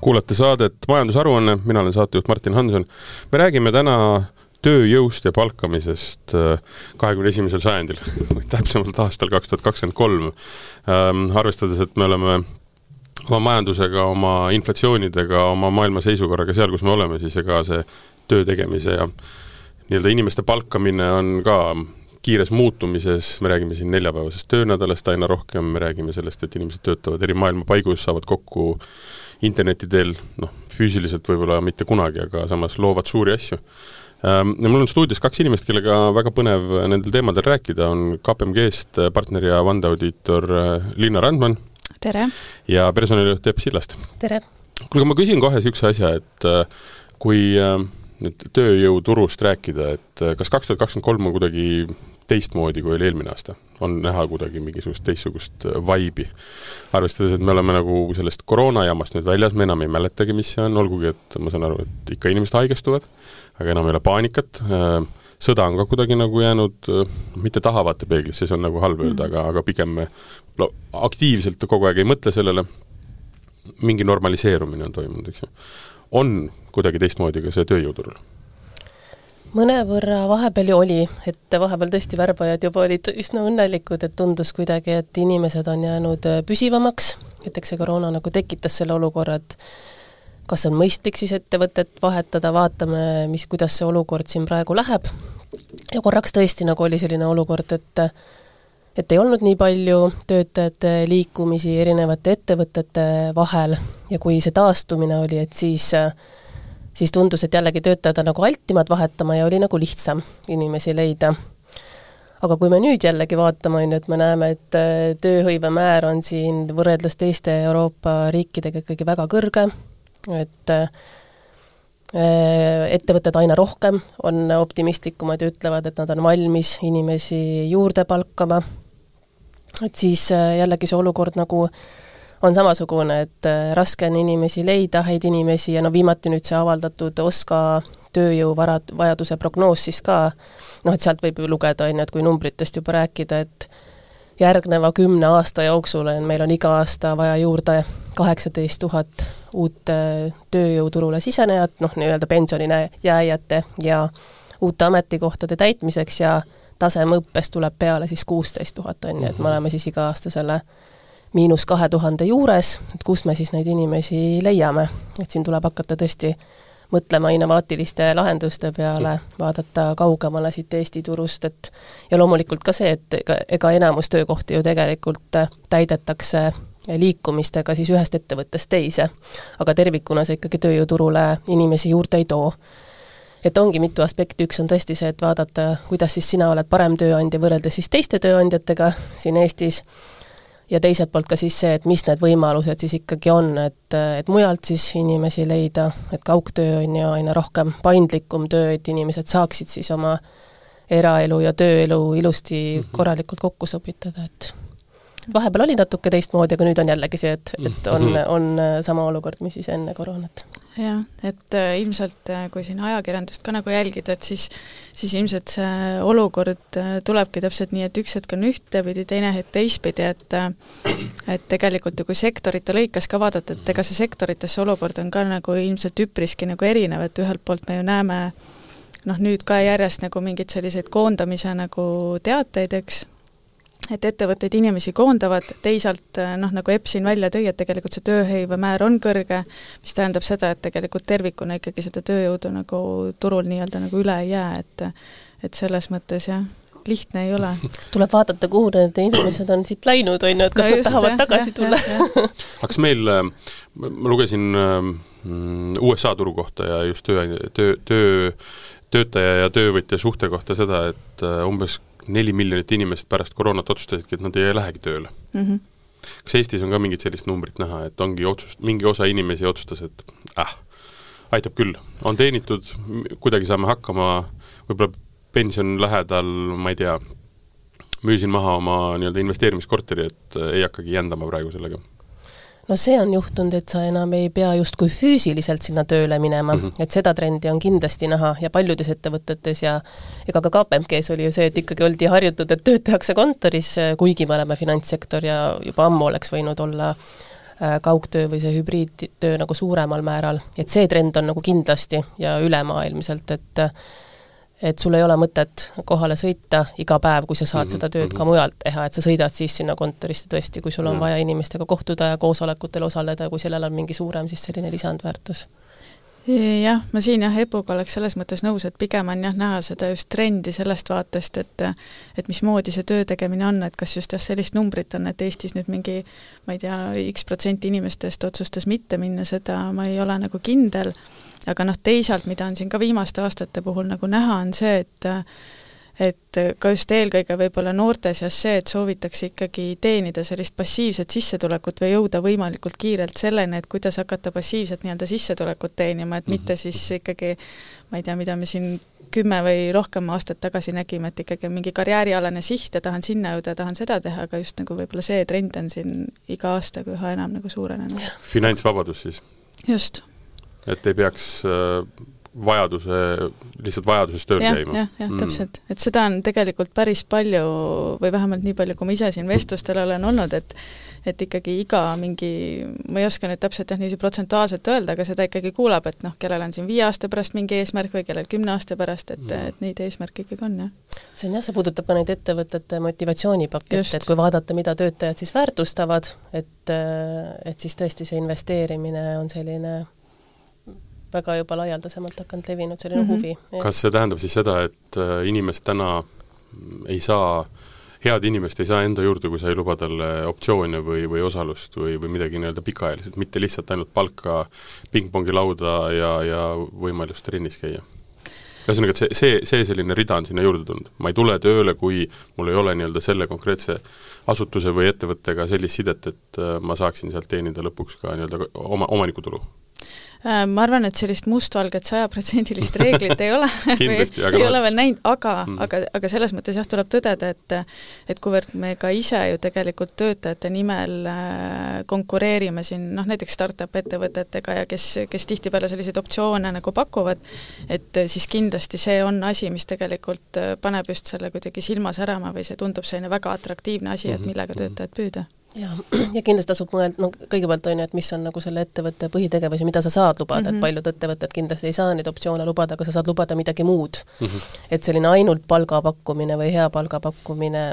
kuulate saadet Majandusaruanne, mina olen saatejuht Martin Hanson. me räägime täna tööjõust ja palkamisest äh, kahekümne esimesel sajandil täpsemalt aastal kaks tuhat kakskümmend kolm. Ähm, arvestades, et me oleme oma majandusega, oma inflatsioonidega, oma maailma seisukorraga seal, kus me oleme, siis ega see töö tegemise ja nii-öelda inimeste palkamine on ka kiires muutumises, me räägime siin neljapäevasest töönädalast aina rohkem, me räägime sellest, et inimesed töötavad eri maailma paigus, saavad kokku interneti teel, noh, füüsiliselt võib-olla mitte kunagi, aga samas loovad suuri asju. Ähm, ja mul on stuudios kaks inimest, kellega väga põnev nendel teemadel rääkida, on KPMG-st partner ja vandeaudiitor äh, Liina Randman. tere! ja personalijuht Epp Sillast. tere! kuulge, ma küsin kohe niisuguse asja, et äh, kui äh, nüüd tööjõuturust rääkida, et kas kaks tuhat kakskümmend kolm on kuidagi teistmoodi, kui oli eelmine aasta? on näha kuidagi mingisugust teistsugust äh, vibe'i? arvestades, et me oleme nagu sellest koroonajamast nüüd väljas, me enam ei mäletagi, mis see on, olgugi et ma saan aru, et ikka inimesed haigestuvad, aga enam ei ole paanikat, äh, sõda on ka kuidagi nagu jäänud äh, mitte tahavaatepeeglisse, see on nagu halb öelda mm, -hmm. aga, aga pigem me aktiivselt kogu aeg ei mõtle sellele, mingi normaliseerumine on toimunud, eks ju. on kuidagi teistmoodi ka see tööjõuturul mõnevõrra vahepeal ju oli, et vahepeal tõesti värbajad juba olid üsna õnnelikud, et tundus kuidagi, et inimesed on jäänud püsivamaks, et eks see koroona nagu tekitas selle olukorra, et kas on mõistlik siis ettevõtet vahetada, vaatame, mis, kuidas see olukord siin praegu läheb, ja korraks tõesti nagu oli selline olukord, et et ei olnud nii palju töötajate liikumisi erinevate ettevõtete vahel. Ja kui see taastumine oli, et siis äh, siis tundus, et jällegi töötajad on nagu altimad vahetama ja oli nagu lihtsam inimesi leida. aga kui me nüüd jällegi vaatame, on ju, et me näeme, et äh, tööhõive määr on siin võrreldes teiste Euroopa riikidega ikkagi väga kõrge, et äh, ettevõtted aina rohkem on optimistlikumad ja ütlevad, et nad on valmis inimesi juurde palkama, et siis äh, jällegi see olukord nagu on samasugune, et äh, raske on inimesi leida, häid inimesi ja no viimati nüüd see avaldatud OSKA tööjõuvara, vajaduse prognoos siis ka, noh et sealt võib ju lugeda, on ju, et kui numbritest juba rääkida, et järgneva kümne aasta jooksul on, meil on iga aasta vaja juurde kaheksateist tuhat uut äh, tööjõuturule sisenejat, noh, nii-öelda pensionile jääjate ja uute ametikohtade täitmiseks ja tasemeõppes tuleb peale siis kuusteist tuhat, on ju, et me mhm. oleme siis iga aasta selle miinus kahe tuhande juures, et kus me siis neid inimesi leiame, et siin tuleb hakata tõesti mõtlema innovaatiliste lahenduste peale, vaadata kaugemale siit Eesti turust, et ja loomulikult ka see, et ega, ega enamus töökohti ju tegelikult täidetakse liikumistega siis ühest ettevõttest teise. aga tervikuna see ikkagi tööjõuturule inimesi juurde ei too. et ongi mitu aspekti, üks on tõesti see, et vaadata, kuidas siis sina oled parem tööandja võrreldes siis teiste tööandjatega siin Eestis, ja teiselt poolt ka siis see, et mis need võimalused siis ikkagi on, et, et mujalt siis inimesi leida, et kaugtöö on ju aina rohkem paindlikum töö, et inimesed saaksid siis oma eraelu ja tööelu ilusti mm -hmm. korralikult kokku sobitada, et vahepeal oli natuke teistmoodi, aga nüüd on jällegi see, et, et on, mhm. on sama olukord, mis siis enne koroonat jah, et äh, ilmselt äh, kui siin ajakirjandust ka nagu jälgida, et siis siis ilmselt see olukord äh, tulebki täpselt nii, et üks hetk on ühtepidi, teine hetk teistpidi, et äh, et tegelikult ju kui sektorite lõikes ka vaadata, et ega see sektorites see olukord on ka nagu ilmselt üpriski nagu erinev, et ühelt poolt me ju näeme noh, nüüd ka järjest nagu mingeid selliseid koondamise nagu teateid, eks, et ettevõtteid inimesi koondavad, teisalt eh, noh, nagu Epp siin välja tõi, et tegelikult see tööhõive määr on kõrge, mis tähendab seda, et tegelikult tervikuna ikkagi seda tööjõudu nagu turul nii-öelda nagu üle ei jää, et et selles mõttes jah, lihtne ei ole. tuleb vaadata, kuhu need inimesed on siit läinud, on ju, et kas no nad just, tahavad jah, tagasi jah, tulla. aga kas meil, äh, ma lugesin äh, USA turu kohta ja just töö, töö, töö, töötaja ja töövõtja suhte kohta seda, et äh, umbes neli miljonit inimest pärast koroonat otsustasidki, et nad ei lähegi tööle mm. -hmm. kas Eestis on ka mingit sellist numbrit näha, et ongi otsust, mingi osa inimesi otsustas, et äh, aitab küll, on teenitud, kuidagi saame hakkama, võib-olla pension lähedal, ma ei tea, müüsin maha oma nii-öelda investeerimiskorteri, et ei hakkagi jändama praegu sellega no see on juhtunud, et sa enam ei pea justkui füüsiliselt sinna tööle minema mm, -hmm. et seda trendi on kindlasti näha ja paljudes ettevõtetes ja ega ka KPMG-s oli ju see, et ikkagi oldi harjutud, et tööd tehakse kontoris, kuigi me oleme finantssektor ja juba ammu oleks võinud olla äh, kaugtöö või see hübriidtöö nagu suuremal määral, et see trend on nagu kindlasti ja ülemaailmselt, et et sul ei ole mõtet kohale sõita iga päev, kui sa saad mm -hmm. seda tööd ka mhm. mujalt teha, et sa sõidad siis sinna kontorisse tõesti, kui sul on vaja inimestega kohtuda ja koosolekutel osaleda ja kui sellel on mingi suurem siis selline lisandväärtus jah, ma siin jah, Epuga oleks selles mõttes nõus, et pigem on jah, näha seda just trendi sellest vaatest, et et mismoodi see töö tegemine on, et kas just jah, sellist numbrit on, et Eestis nüüd mingi ma ei tea, X protsenti inimestest otsustas mitte minna, seda ma ei ole nagu kindel, aga noh, teisalt, mida on siin ka viimaste aastate puhul nagu näha, on see, et et ka just eelkõige võib-olla noorte seas see, et soovitakse ikkagi teenida sellist passiivset sissetulekut või jõuda võimalikult kiirelt selleni, et kuidas hakata passiivset nii-öelda sissetulekut teenima, et mitte mhm. siis ikkagi ma ei tea, mida me siin kümme või rohkem aastat tagasi nägime, et ikkagi mingi karjäärialane siht ja tahan sinna jõuda ja tahan seda teha, aga just nagu võib-olla see trend on siin iga aastaga üha enam nagu suurenenud. finantsvabadus siis? just. et ei peaks äh vajaduse, lihtsalt vajadusest tööl ja, käima. jah, jah mm., täpselt. et seda on tegelikult päris palju või vähemalt nii palju, kui ma ise siin vestlustel olen olnud, et et ikkagi iga mingi, ma ei oska nüüd täpselt jah, niiviisi protsentuaalselt öelda, aga seda ikkagi kuulab, et noh, kellel on siin viie aasta pärast mingi eesmärk või kellel kümne aasta pärast, et mm., et neid eesmärke ikkagi on, jah. see on jah, see puudutab ka neid ettevõtete motivatsioonipakette, et kui vaadata, mida töötajad siis väärtustavad, et et siis tõesti see investeerimine on selline väga juba laialdasemalt hakanud levinud selline mm -hmm. huvi. kas see tähendab siis seda, et äh, inimest täna ei saa, head inimest ei saa enda juurde, kui sa ei luba talle optsioone või, või osalust või, või midagi nii-öelda pikaajaliselt, mitte lihtsalt ainult palka, pingpongi lauda ja, ja võimalust trennis käia? ühesõnaga, et see, see, see selline rida on sinna juurde tulnud. ma ei tule tööle, kui mul ei ole nii-öelda selle konkreetse asutuse või ettevõttega sellist sidet, et äh, ma saaksin sealt teenida lõpuks ka nii-öelda oma, omanikutulu ma arvan, et sellist mustvalget sajaprotsendilist reeglit ei ole kindlasti, aga ei ole veel näinud, aga mm., aga, aga selles mõttes jah, tuleb tõdeda, et et kuivõrd me ka ise ju tegelikult töötajate nimel äh, konkureerime siin noh, näiteks startup ettevõtetega ja kes, kes tihtipeale selliseid optsioone nagu pakuvad, et siis kindlasti see on asi, mis tegelikult äh, paneb just selle kuidagi silma särama või see tundub selline väga atraktiivne asi, et mhm, millega mhm. töötajat püüda ja, ja kindlasti tasub mõelda, no kõigepealt on ju, et mis on nagu selle ettevõtte põhitegevus ja mida sa saad lubada mm, -hmm. et mhm. paljud ettevõtted kindlasti ei saa neid optsioone lubada, aga sa saad lubada midagi muud mm. -hmm. et selline ainult palga pakkumine või hea palga pakkumine,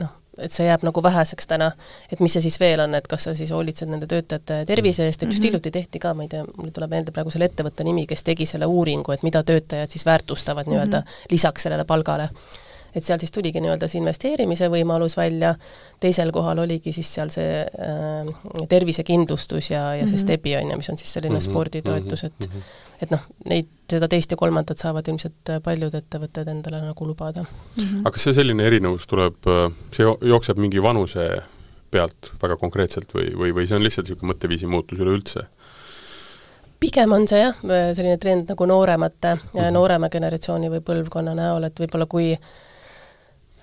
noh, et see jääb nagu väheseks täna, et mis see siis veel on, et kas sa siis hoolitsed nende töötajate tervise eest, et just mhm. hiljuti tehti ka, ma ei tea, mul tuleb meelde praegu selle ettevõtte nimi, kes tegi selle uuringu, et mida töötajad siis väärtustavad mm -hmm. nii-öelda lisaks sellele palgale et seal siis tuligi nii-öelda see investeerimise võimalus välja, teisel kohal oligi siis seal see äh, tervisekindlustus ja, ja see mm -hmm. Stebi on ju, mis on siis selline mm -hmm. sporditoetus, et mm -hmm. et noh, neid, seda teist ja kolmandat saavad ilmselt paljud ettevõtted endale nagu lubada mm. -hmm. aga kas see selline erinevus tuleb, see jookseb mingi vanuse pealt väga konkreetselt või, või, või see on lihtsalt niisugune mõtteviisi muutus üleüldse? pigem on see jah, selline trend nagu nooremate mm, -hmm. noorema generatsiooni või põlvkonna näol, et võib-olla kui äh, Äh,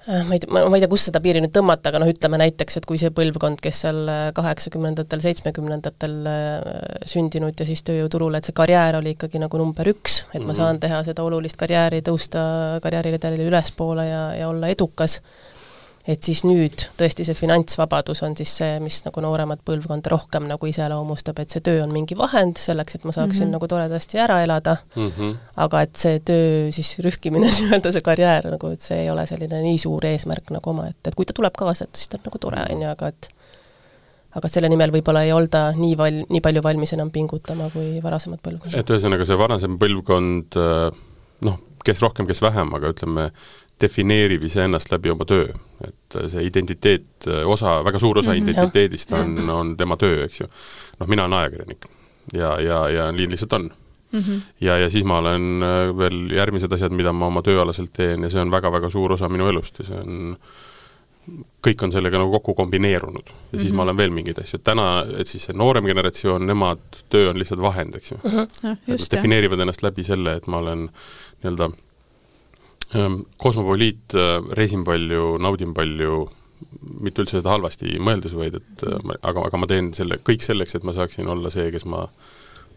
ma ei ma, ei tea, kus seda piiri nüüd tõmmata, aga noh, ütleme näiteks, et kui see põlvkond, kes seal äh, kaheksakümnendatel, seitsmekümnendatel äh, sündinud ja siis tööjõuturul, et see karjäär oli ikkagi nagu number üks, et mm -hmm. ma mhm. saan teha seda olulist karjääri, tõusta karjääriredelil ülespoole ja, ja olla edukas, et siis nüüd tõesti see finantsvabadus on siis see, mis nagu nooremat põlvkonda rohkem nagu iseloomustab, et see töö on mingi vahend selleks, et ma saaksin mm -hmm. nagu toredasti ära elada mm, -hmm. aga et see töö siis rühkimine nii-öelda, see karjäär nagu, et see ei ole selline nii suur eesmärk nagu omaette, et kui ta tuleb kaasa, et siis ta on nagu tore, on ju, aga et aga selle nimel võib-olla ei olda nii val-, nii palju valmis enam pingutama kui varasemad põlvkonnad. et ühesõnaga, see varasem põlvkond noh, kes rohkem, kes vähem, aga ütleme, defineerib iseennast läbi oma töö. et see identiteet, osa, väga suur osa mm -hmm, identiteedist jah. on, on tema töö, eks ju. noh, mina olen ajakirjanik ja, ja, ja nii lihtsalt on mm. -hmm. ja, ja siis ma olen äh, veel järgmised asjad, mida ma oma tööalaselt teen ja see on väga-väga suur osa minu elust ja see on kõik on sellega nagu kokku kombineerunud ja mm -hmm. siis ma mhm. olen veel mingeid asju, täna, et siis see noorem generatsioon, nemad, töö on lihtsalt vahend, eks ju mm. -hmm. Ja, just, defineerivad ennast läbi selle, et ma olen nii-öelda Ehm, kosmopoliit, äh, reisin palju, naudin palju, mitte üldse seda halvasti mõeldes, vaid et äh, aga, aga ma teen selle, kõik selleks, et ma saaksin olla see, kes ma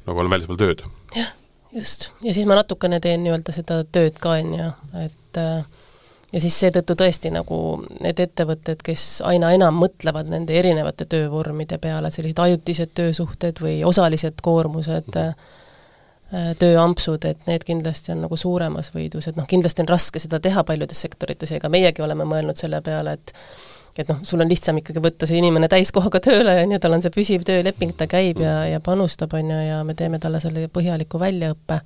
nagu olen väljaspool tööd. jah, just. ja siis ma natukene teen nii-öelda seda tööd ka, on ju, et äh, ja siis seetõttu tõesti nagu need ettevõtted, kes aina enam mõtlevad nende erinevate töövormide peale, sellised ajutised töösuhted või osalised koormused mm, -hmm tööampsud, et need kindlasti on nagu suuremas võidus, et noh, kindlasti on raske seda teha paljudes sektorites ja ega meiegi oleme mõelnud selle peale, et et noh, sul on lihtsam ikkagi võtta see inimene täiskohaga tööle, on ju, tal on see püsiv tööleping, ta käib ja, ja panustab, on ju, ja me teeme talle selle põhjaliku väljaõppe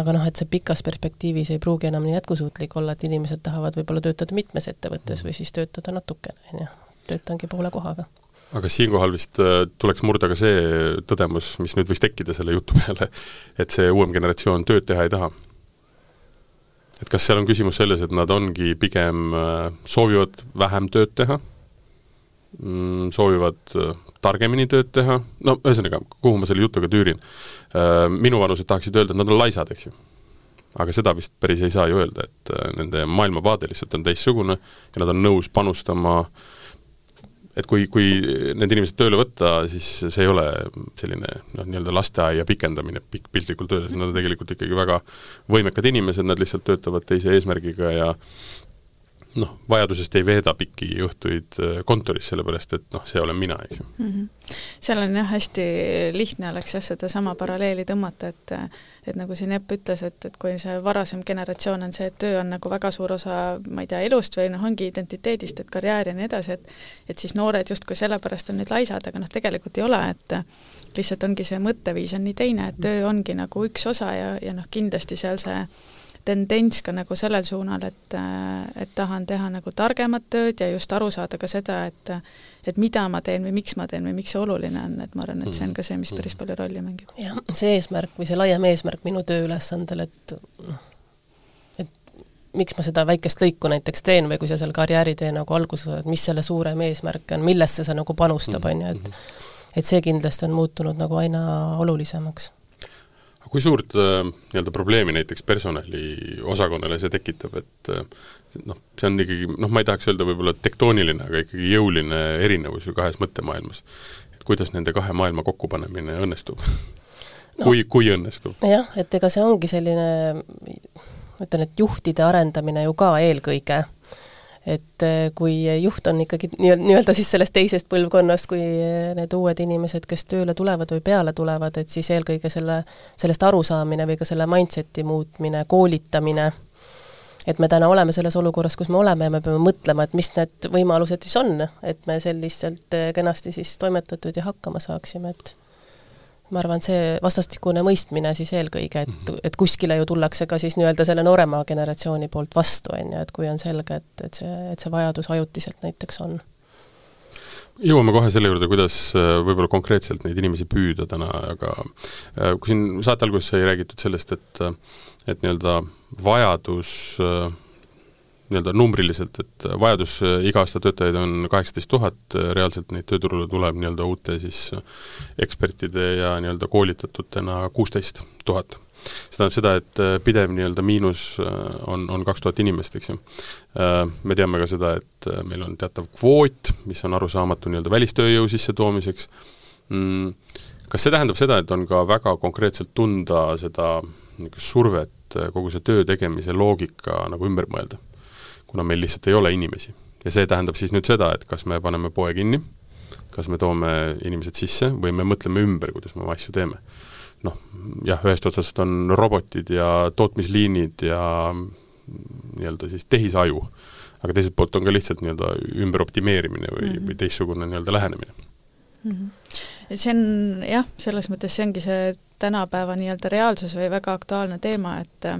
aga noh, et see pikas perspektiivis ei pruugi enam nii jätkusuutlik olla, et inimesed tahavad võib-olla töötada mitmes ettevõttes või siis töötada natukene, on ju, töötangi poole kohaga. Aga siinkohal vist äh, tuleks murda ka see tõdemus, mis nüüd võis tekkida selle jutu peale, et see uuem generatsioon tööd teha ei taha. et kas seal on küsimus selles, et nad ongi pigem, äh, soovivad vähem tööd teha, mm, soovivad äh, targemini tööd teha, no ühesõnaga, kuhu ma selle jutuga tüürin. Äh, minuvanused tahaksid öelda, et nad on laisad, eks ju. aga seda vist päris ei saa ju öelda, et äh, nende maailmavaade lihtsalt on teistsugune ja nad on nõus panustama et kui, kui need inimesed tööle võtta, siis see ei ole selline noh, nii-öelda lasteaia pikendamine pikk piltlikult öeldes, nad on tegelikult ikkagi väga võimekad inimesed, nad lihtsalt töötavad teise eesmärgiga ja noh, vajadusest ei veeda pikki õhtuid äh, kontoris, sellepärast et noh, see olen mina, eks ju mm. -hmm. seal on jah, hästi lihtne oleks jah, sedasama paralleeli tõmmata, et et nagu siin Epp ütles, et, et kui see varasem generatsioon on see, et töö on nagu väga suur osa, ma ei tea, elust või noh, ongi identiteedist, et karjäär ja nii edasi, et et siis noored justkui sellepärast on nüüd laisad, aga noh, tegelikult ei ole, et lihtsalt ongi see mõtteviis on nii teine, et töö ongi nagu üks osa ja, ja noh, kindlasti seal see tendents ka nagu sellel suunal, et, et tahan teha nagu targemat tööd ja just aru saada ka seda, et et mida ma teen või miks ma teen või miks see oluline on, et ma arvan, et see on ka see, mis päris palju rolli mängib. jah, see eesmärk või see laiem eesmärk minu tööülesandel, et noh, et miks ma seda väikest lõiku näiteks teen või kui sa seal karjääritee nagu alguses oled, mis selle suurem eesmärk on, millesse see nagu panustab, on ju, et et see kindlasti on muutunud nagu aina olulisemaks kui suurt äh, nii-öelda probleemi näiteks personaliosakonnale see tekitab, et äh, noh, see on ikkagi noh, ma ei tahaks öelda võib-olla tektooniline, aga ikkagi jõuline erinevus ju kahes mõttemaailmas. et kuidas nende kahe maailma kokkupanemine õnnestub no,? kui, kui õnnestub? jah, et ega see ongi selline, ma ütlen, et juhtide arendamine ju ka eelkõige et äh, kui juht on ikkagi nii-öelda, nii-öelda siis sellest teisest põlvkonnast, kui äh, need uued inimesed, kes tööle tulevad või peale tulevad, et siis eelkõige selle, sellest arusaamine või ka selle mindset'i muutmine, koolitamine, et me täna oleme selles olukorras, kus me oleme ja me peame mõtlema, et mis need võimalused siis on, et me selliselt äh, kenasti siis toimetatud ja hakkama saaksime, et ma arvan, see vastastikune mõistmine siis eelkõige, et, mhm. et kuskile ju tullakse ka siis nii-öelda selle noorema generatsiooni poolt vastu, on ju, et kui on selge, et, et see, et see vajadus ajutiselt näiteks on. jõuame kohe selle juurde, kuidas äh, võib-olla konkreetselt neid inimesi püüda täna, aga äh, kui siin saate alguses sai räägitud sellest, et et nii-öelda vajadus äh, nii-öelda numbriliselt, et vajadus äh, iga aasta töötajaid on kaheksateist tuhat, äh, reaalselt neid tööturule tuleb nii-öelda uute siis äh, ekspertide ja nii-öelda koolitatutena kuusteist tuhat. see tähendab seda, et pidev nii-öelda miinus on, on kaks tuhat inimest, eks ju. Me teame ka seda, et meil on teatav kvoot, mis on arusaamatu nii-öelda välistööjõu sissetoomiseks, mm, kas see tähendab seda, et on ka väga konkreetselt tunda seda niisugust survet kogu see töö tegemise loogika nagu ümber mõelda? Kuna meil lihtsalt ei ole inimesi. ja see tähendab siis nüüd seda, et kas me paneme poe kinni, kas me toome inimesed sisse või me mõtleme ümber, kuidas me oma asju teeme. noh, jah, ühest otsast on robotid ja tootmisliinid ja nii-öelda siis tehisaju, aga teiselt poolt on ka lihtsalt nii-öelda ümberoptimeerimine või mm, -hmm. või teistsugune nii-öelda lähenemine mm. -hmm. see on jah, selles mõttes see ongi see tänapäeva nii-öelda reaalsus või väga aktuaalne teema, et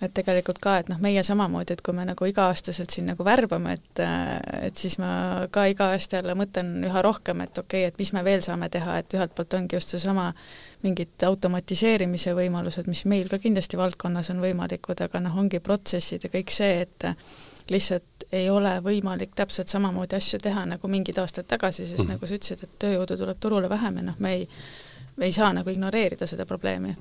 et tegelikult ka, et noh, meie samamoodi, et kui me nagu iga-aastaselt siin nagu värbame, et et siis ma ka iga aasta jälle mõtlen üha rohkem, et okei okay,, et mis me veel saame teha, et ühelt poolt ongi just seesama mingid automatiseerimise võimalused, mis meil ka kindlasti valdkonnas on võimalikud, aga noh, ongi protsessid ja kõik see, et lihtsalt ei ole võimalik täpselt samamoodi asju teha nagu mingid aastad tagasi, sest mm. nagu sa ütlesid, et tööjõudu tuleb turule vähem ja noh, me ei, me ei saa nagu ignoreerida seda probleemi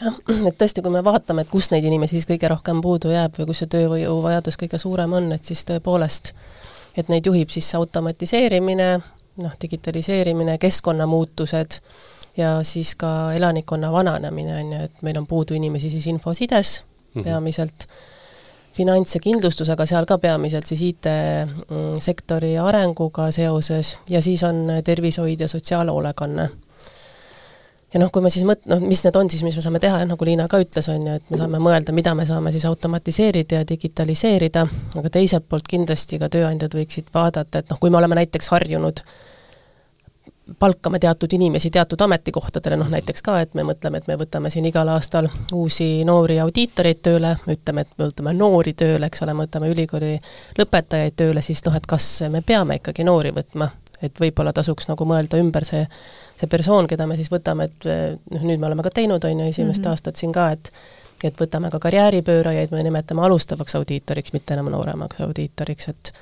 jah, et tõesti, kui me vaatame, et kus neid inimesi siis kõige rohkem puudu jääb või kus see tööjõuvajadus kõige suurem on, et siis tõepoolest, et neid juhib siis automatiseerimine, noh, digitaliseerimine, keskkonnamuutused ja siis ka elanikkonna vananemine, on ju, et meil on puudu inimesi siis infosides mm -hmm. peamiselt, finants ja kindlustus, aga seal ka peamiselt siis IT-sektori mm, arenguga seoses ja siis on tervishoid ja sotsiaalhoolekanne. Ja noh, kui me siis mõt-, noh, mis need on siis, mis me saame teha, nagu Liina ka ütles, on ju, et me saame mõelda, mida me saame siis automatiseerida ja digitaliseerida, aga teiselt poolt kindlasti ka tööandjad võiksid vaadata, et noh, kui me oleme näiteks harjunud palkame teatud inimesi teatud ametikohtadele, noh näiteks ka, et me mõtleme, et me võtame siin igal aastal uusi noori audiitoreid tööle, ütleme, et me võtame noori tööle, eks ole, me võtame ülikooli lõpetajaid tööle, siis noh, et kas me peame ikkagi noori võtma, et võib-olla tasuks nagu mõelda ümber see, see persoon, keda me siis võtame, et noh, nüüd me oleme ka teinud, on ju, esimest mm -hmm. aastat siin ka, et et võtame ka karjääripöörajaid, me nimetame alustavaks audiitoriks, mitte enam nooremaks audiitoriks, et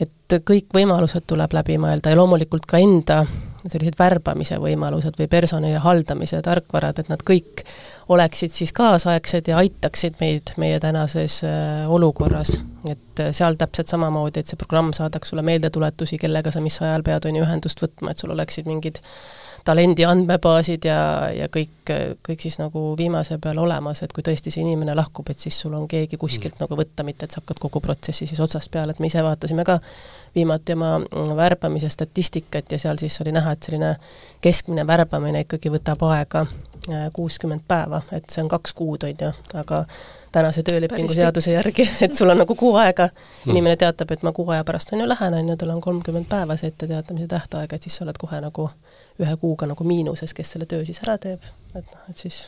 et kõik võimalused tuleb läbi mõelda ja loomulikult ka enda sellised värbamise võimalused või personali haldamise tarkvarad, et nad kõik oleksid siis kaasaegsed ja aitaksid meid meie tänases äh, olukorras. Et äh, seal täpselt samamoodi, et see programm saadaks sulle meeldetuletusi, kellega sa mis ajal pead, on ju, ühendust võtma, et sul oleksid mingid talendi andmebaasid ja, ja kõik, kõik siis nagu viimase peal olemas, et kui tõesti see inimene lahkub, et siis sul on keegi kuskilt mm. nagu võtta, mitte et sa hakkad kogu protsessi siis otsast peale, et me ise vaatasime ka viimati oma värbamise statistikat ja seal siis oli näha, et selline keskmine värbamine ikkagi võtab aega kuuskümmend päeva, et see on kaks kuud, on ju, aga tänase töölepingu seaduse järgi, et sul on nagu kuu aega, mm. inimene teatab, et ma kuu aja pärast on ju lähen, on ju, tal on kolmkümmend päeva see etteteatamise tähtaeg, et siis sa oled kohe nagu ühe kuuga nagu miinuses, kes selle töö siis ära teeb, et noh, et siis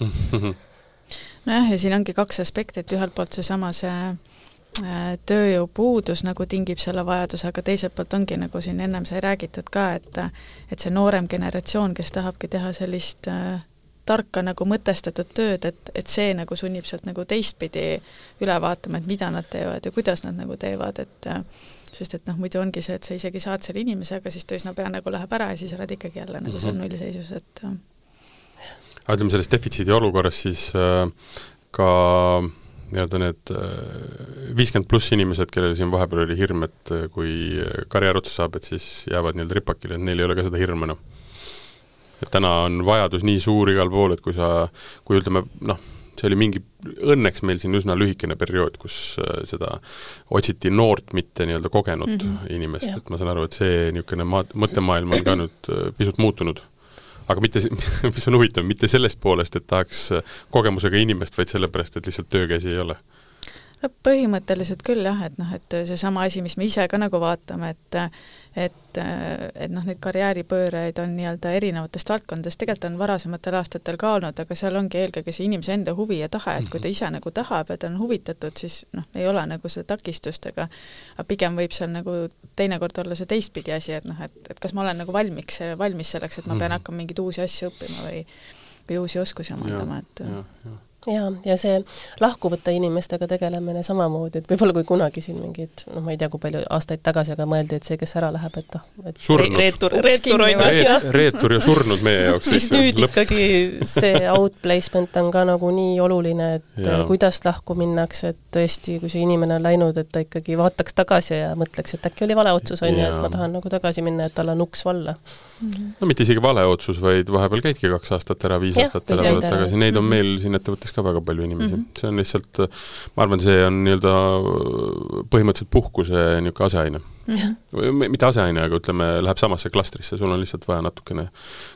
nojah, ja siin ongi kaks aspekti, et ühelt poolt seesama see äh, tööjõupuudus nagu tingib selle vajaduse, aga teiselt poolt ongi, nagu siin ennem sai räägitud ka, et et see noorem generatsioon, kes tahabki teha sellist äh, tarka nagu mõtestatud tööd, et, et see nagu sunnib sealt nagu teistpidi üle vaatama, et mida nad teevad ja kuidas nad nagu teevad, et sest et noh, muidu ongi see, et sa isegi saad selle inimese, aga siis ta üsna pea nagu läheb ära ja siis oled ikkagi jälle nagu seal mhm. nullseisus, et aga ütleme, selles defitsiidi olukorras siis äh, ka nii-öelda need äh, viiskümmend pluss inimesed, kellel siin vahepeal oli hirm, et äh, kui karjäär otsa saab, et siis jäävad nii-öelda ripakile, et neil ei ole ka seda hirmu enam et täna on vajadus nii suur igal pool, et kui sa, kui ütleme noh, see oli mingi, õnneks meil siin üsna lühikene periood, kus äh, seda otsiti noort, mitte nii-öelda kogenud mm -hmm. inimest, et ma saan aru, et see niisugune maa, mõttemaailm on ka nüüd äh, pisut muutunud. aga mitte, mis on huvitav, mitte sellest poolest, et tahaks kogemusega inimest, vaid sellepärast, et lihtsalt töökäsi ei ole no põhimõtteliselt küll jah, et noh, et seesama asi, mis me ise ka nagu vaatame, et et, et noh, neid karjääripööreid on nii-öelda erinevatest valdkondadest, tegelikult on varasematel aastatel ka olnud, aga seal ongi eelkõige see inimese enda huvi ja tahe, et kui ta mhm. ise nagu tahab ja ta on huvitatud, siis noh, ei ole nagu seda takistust, aga aga pigem võib seal nagu teinekord olla see teistpidi asi, et noh, et, et kas ma olen nagu valmiks, valmis selleks, et ma pean mhm. hakkama mingeid uusi asju õppima või või uusi oskusi omandama, et ja, ja jaa, ja see lahkuvate inimestega tegelemine samamoodi, et võib-olla kui kunagi siin mingid, noh, ma ei tea, kui palju aastaid tagasi, aga mõeldi, et see, kes ära läheb, et noh, et surnud. reetur, reetur on ju. reetur ja surnud meie jaoks siis nüüd lõpp. ikkagi see outplacement on ka nagu nii oluline, et ja. kuidas lahku minnakse, et tõesti, kui see inimene on läinud, et ta ikkagi vaataks tagasi ja mõtleks, et äkki oli vale otsus, on ju, et ma tahan nagu tagasi minna, et tal on uks valla mm. -hmm. no mitte isegi vale otsus, vaid vahepeal käidki kaks aastat ära, viis ja, aastat ära, tuled tagasi, neid on meil siin ettevõttes ka väga palju inimesi mm. -hmm. see on lihtsalt, ma arvan, see on nii-öelda põhimõtteliselt puhkuse niisugune aseaine või mitte aseaine, aga ütleme, läheb samasse klastrisse, sul on lihtsalt vaja natukene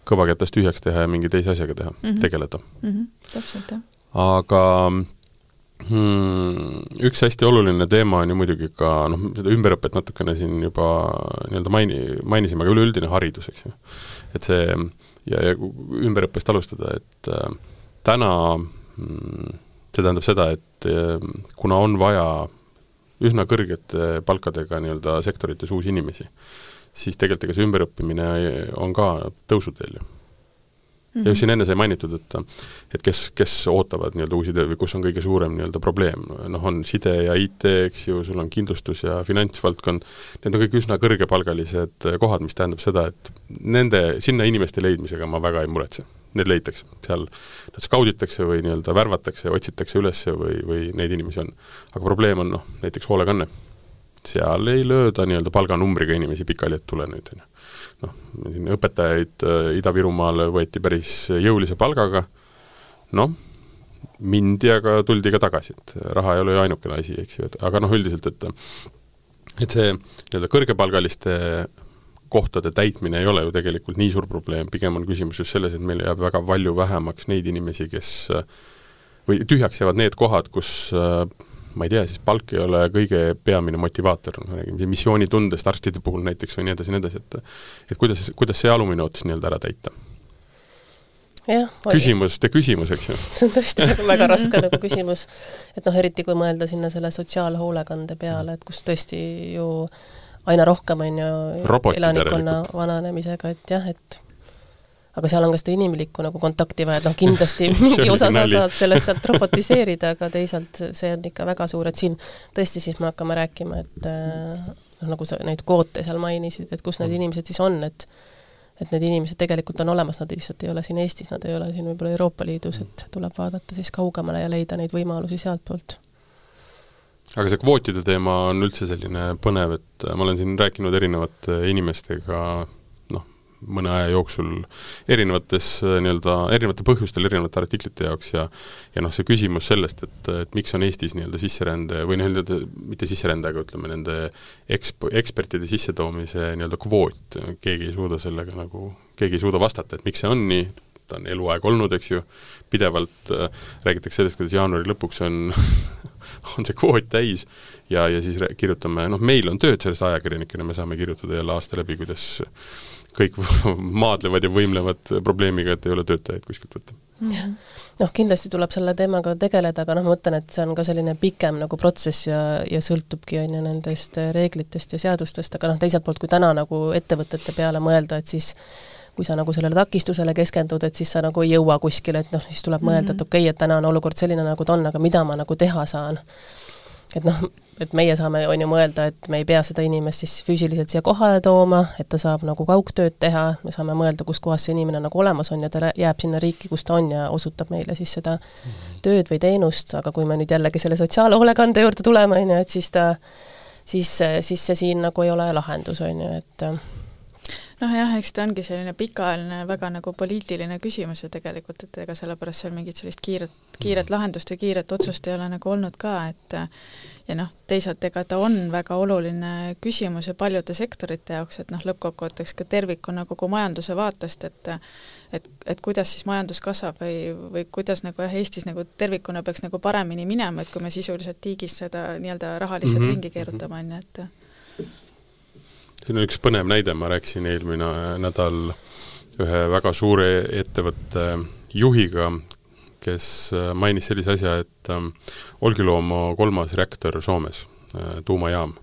kõvakätest tühjaks teha ja mingi teise asjaga teha mm, -hmm. tegeleda mm. -hmm. täpselt, jah. aga Hmm, üks hästi oluline teema on ju muidugi ka noh, seda ümberõpet natukene siin juba nii-öelda maini, mainisime, aga üleüldine haridus, eks ju. et see ja, ja ümberõppest alustada, et äh, täna see tähendab seda, et äh, kuna on vaja üsna kõrgete palkadega nii-öelda sektorites uusi inimesi, siis tegelikult ega see ümberõppimine on ka tõusuteel ju Mm -hmm. ja just siin enne sai mainitud, et et kes, kes ootavad nii-öelda uusi töö või kus on kõige suurem nii-öelda probleem, noh, on side ja IT, eks ju, sul on kindlustus ja finantsvaldkond, need on kõik üsna kõrgepalgalised kohad, mis tähendab seda, et nende, sinna inimeste leidmisega ma väga ei muretse. Need leitakse, seal nad skauditakse või nii-öelda värvatakse, otsitakse üles või, või neid inimesi on. aga probleem on noh, näiteks hoolekanne. seal ei lööda nii-öelda palganumbriga inimesi pikali, et tule nüüd, on ju noh, siin õpetajaid äh, Ida-Virumaal võeti päris jõulise palgaga, noh, mindi, aga tuldi ka tagasi, et raha ei ole ju ainukene asi, eks ju, et aga noh, üldiselt, et et see nii-öelda kõrgepalgaliste kohtade täitmine ei ole ju tegelikult nii suur probleem, pigem on küsimus just selles, et meil jääb väga palju vähemaks neid inimesi, kes või tühjaks jäävad need kohad, kus ma ei tea, siis palk ei ole kõige peamine motivaator, me räägime missioonitundest arstide puhul näiteks või nii edasi, nii edasi, et et kuidas, kuidas see alumine ots nii-öelda ära täita küsimuste küsimus, eks ju. see on tõesti väga raske nagu küsimus. et noh, eriti kui mõelda sinna selle sotsiaalhoolekande peale, et kus tõesti ju aina rohkem on ju elanikkonna vananemisega, et jah, et aga seal on ka seda inimlikku nagu kontakti vaja, et noh, kindlasti mingi osa sa saad sellest sealt robotiseerida, aga teisalt see on ikka väga suur, et siin tõesti siis me hakkame rääkima, et noh, nagu sa neid kvoote seal mainisid, et kus need inimesed siis on, et et need inimesed tegelikult on olemas, nad lihtsalt ei ole siin Eestis, nad ei ole siin võib-olla Euroopa Liidus, et tuleb vaadata siis kaugemale ja leida neid võimalusi sealtpoolt. Aga see kvootide teema on üldse selline põnev, et ma olen siin rääkinud erinevate inimestega mõne aja jooksul erinevates nii-öelda, erinevatel põhjustel erinevate artiklite jaoks ja ja noh, see küsimus sellest, et, et miks on Eestis nii-öelda sisserände või nii-öelda mitte sisserände, aga ütleme, nende eksp-, ekspertide sissetoomise nii-öelda kvoot, keegi ei suuda sellega nagu, keegi ei suuda vastata, et miks see on nii, ta on eluaeg olnud, eks ju, pidevalt äh, räägitakse sellest, kuidas jaanuari lõpuks on on see kvoot täis ja, ja siis kirjutame, noh, meil on tööd sellest ajakirjanikena, me saame kirjutada jälle aasta läbi, kuidas kõik maadlevad ja võimlevad probleemiga, et ei ole töötajaid kuskilt võtta. noh, kindlasti tuleb selle teemaga tegeleda, aga noh, ma mõtlen, et see on ka selline pikem nagu protsess ja, ja sõltubki, on ju, nendest reeglitest ja seadustest, aga noh, teiselt poolt, kui täna nagu ettevõtete peale mõelda, et siis kui sa nagu sellele takistusele keskendud, et siis sa nagu ei jõua kuskile, et noh, siis tuleb mõelda, et mhm. okei okay,, et täna on olukord selline, nagu ta on, aga mida ma nagu teha saan. et noh, et meie saame, on ju, mõelda, et me ei pea seda inimest siis füüsiliselt siia kohale tooma, et ta saab nagu kaugtööd teha, me saame mõelda, kus kohas see inimene nagu olemas on ja ta jääb sinna riiki, kus ta on ja osutab meile siis seda tööd või teenust, aga kui me nüüd jällegi selle sotsiaalhoolekande juurde tuleme, on ju, et siis ta, siis, siis see siin nagu ei ole lahendus, on ju, et noh jah, eks ta ongi selline pikaajaline väga nagu poliitiline küsimus ju tegelikult, et ega sellepärast seal mingit sellist kiiret, kiiret lahendust või kiiret otsust ei ole nagu olnud ka, et ja noh, teisalt ega ta on väga oluline küsimus ja paljude sektorite jaoks, et noh, lõppkokkuvõtteks ka tervikuna kogu majanduse vaatest, et et, et kuidas siis majandus kasvab või, või kuidas nagu jah, Eestis nagu tervikuna peaks nagu paremini minema, et kui me sisuliselt tiigis seda nii-öelda raha lihtsalt mm -hmm. ringi keerutame, on ju, et siin on üks põnev näide, ma rääkisin eelmine nädal ühe väga suure ettevõtte juhiga, kes äh, mainis sellise asja, et ähm, Olkiluomo kolmas reaktor Soomes, äh, tuumajaam,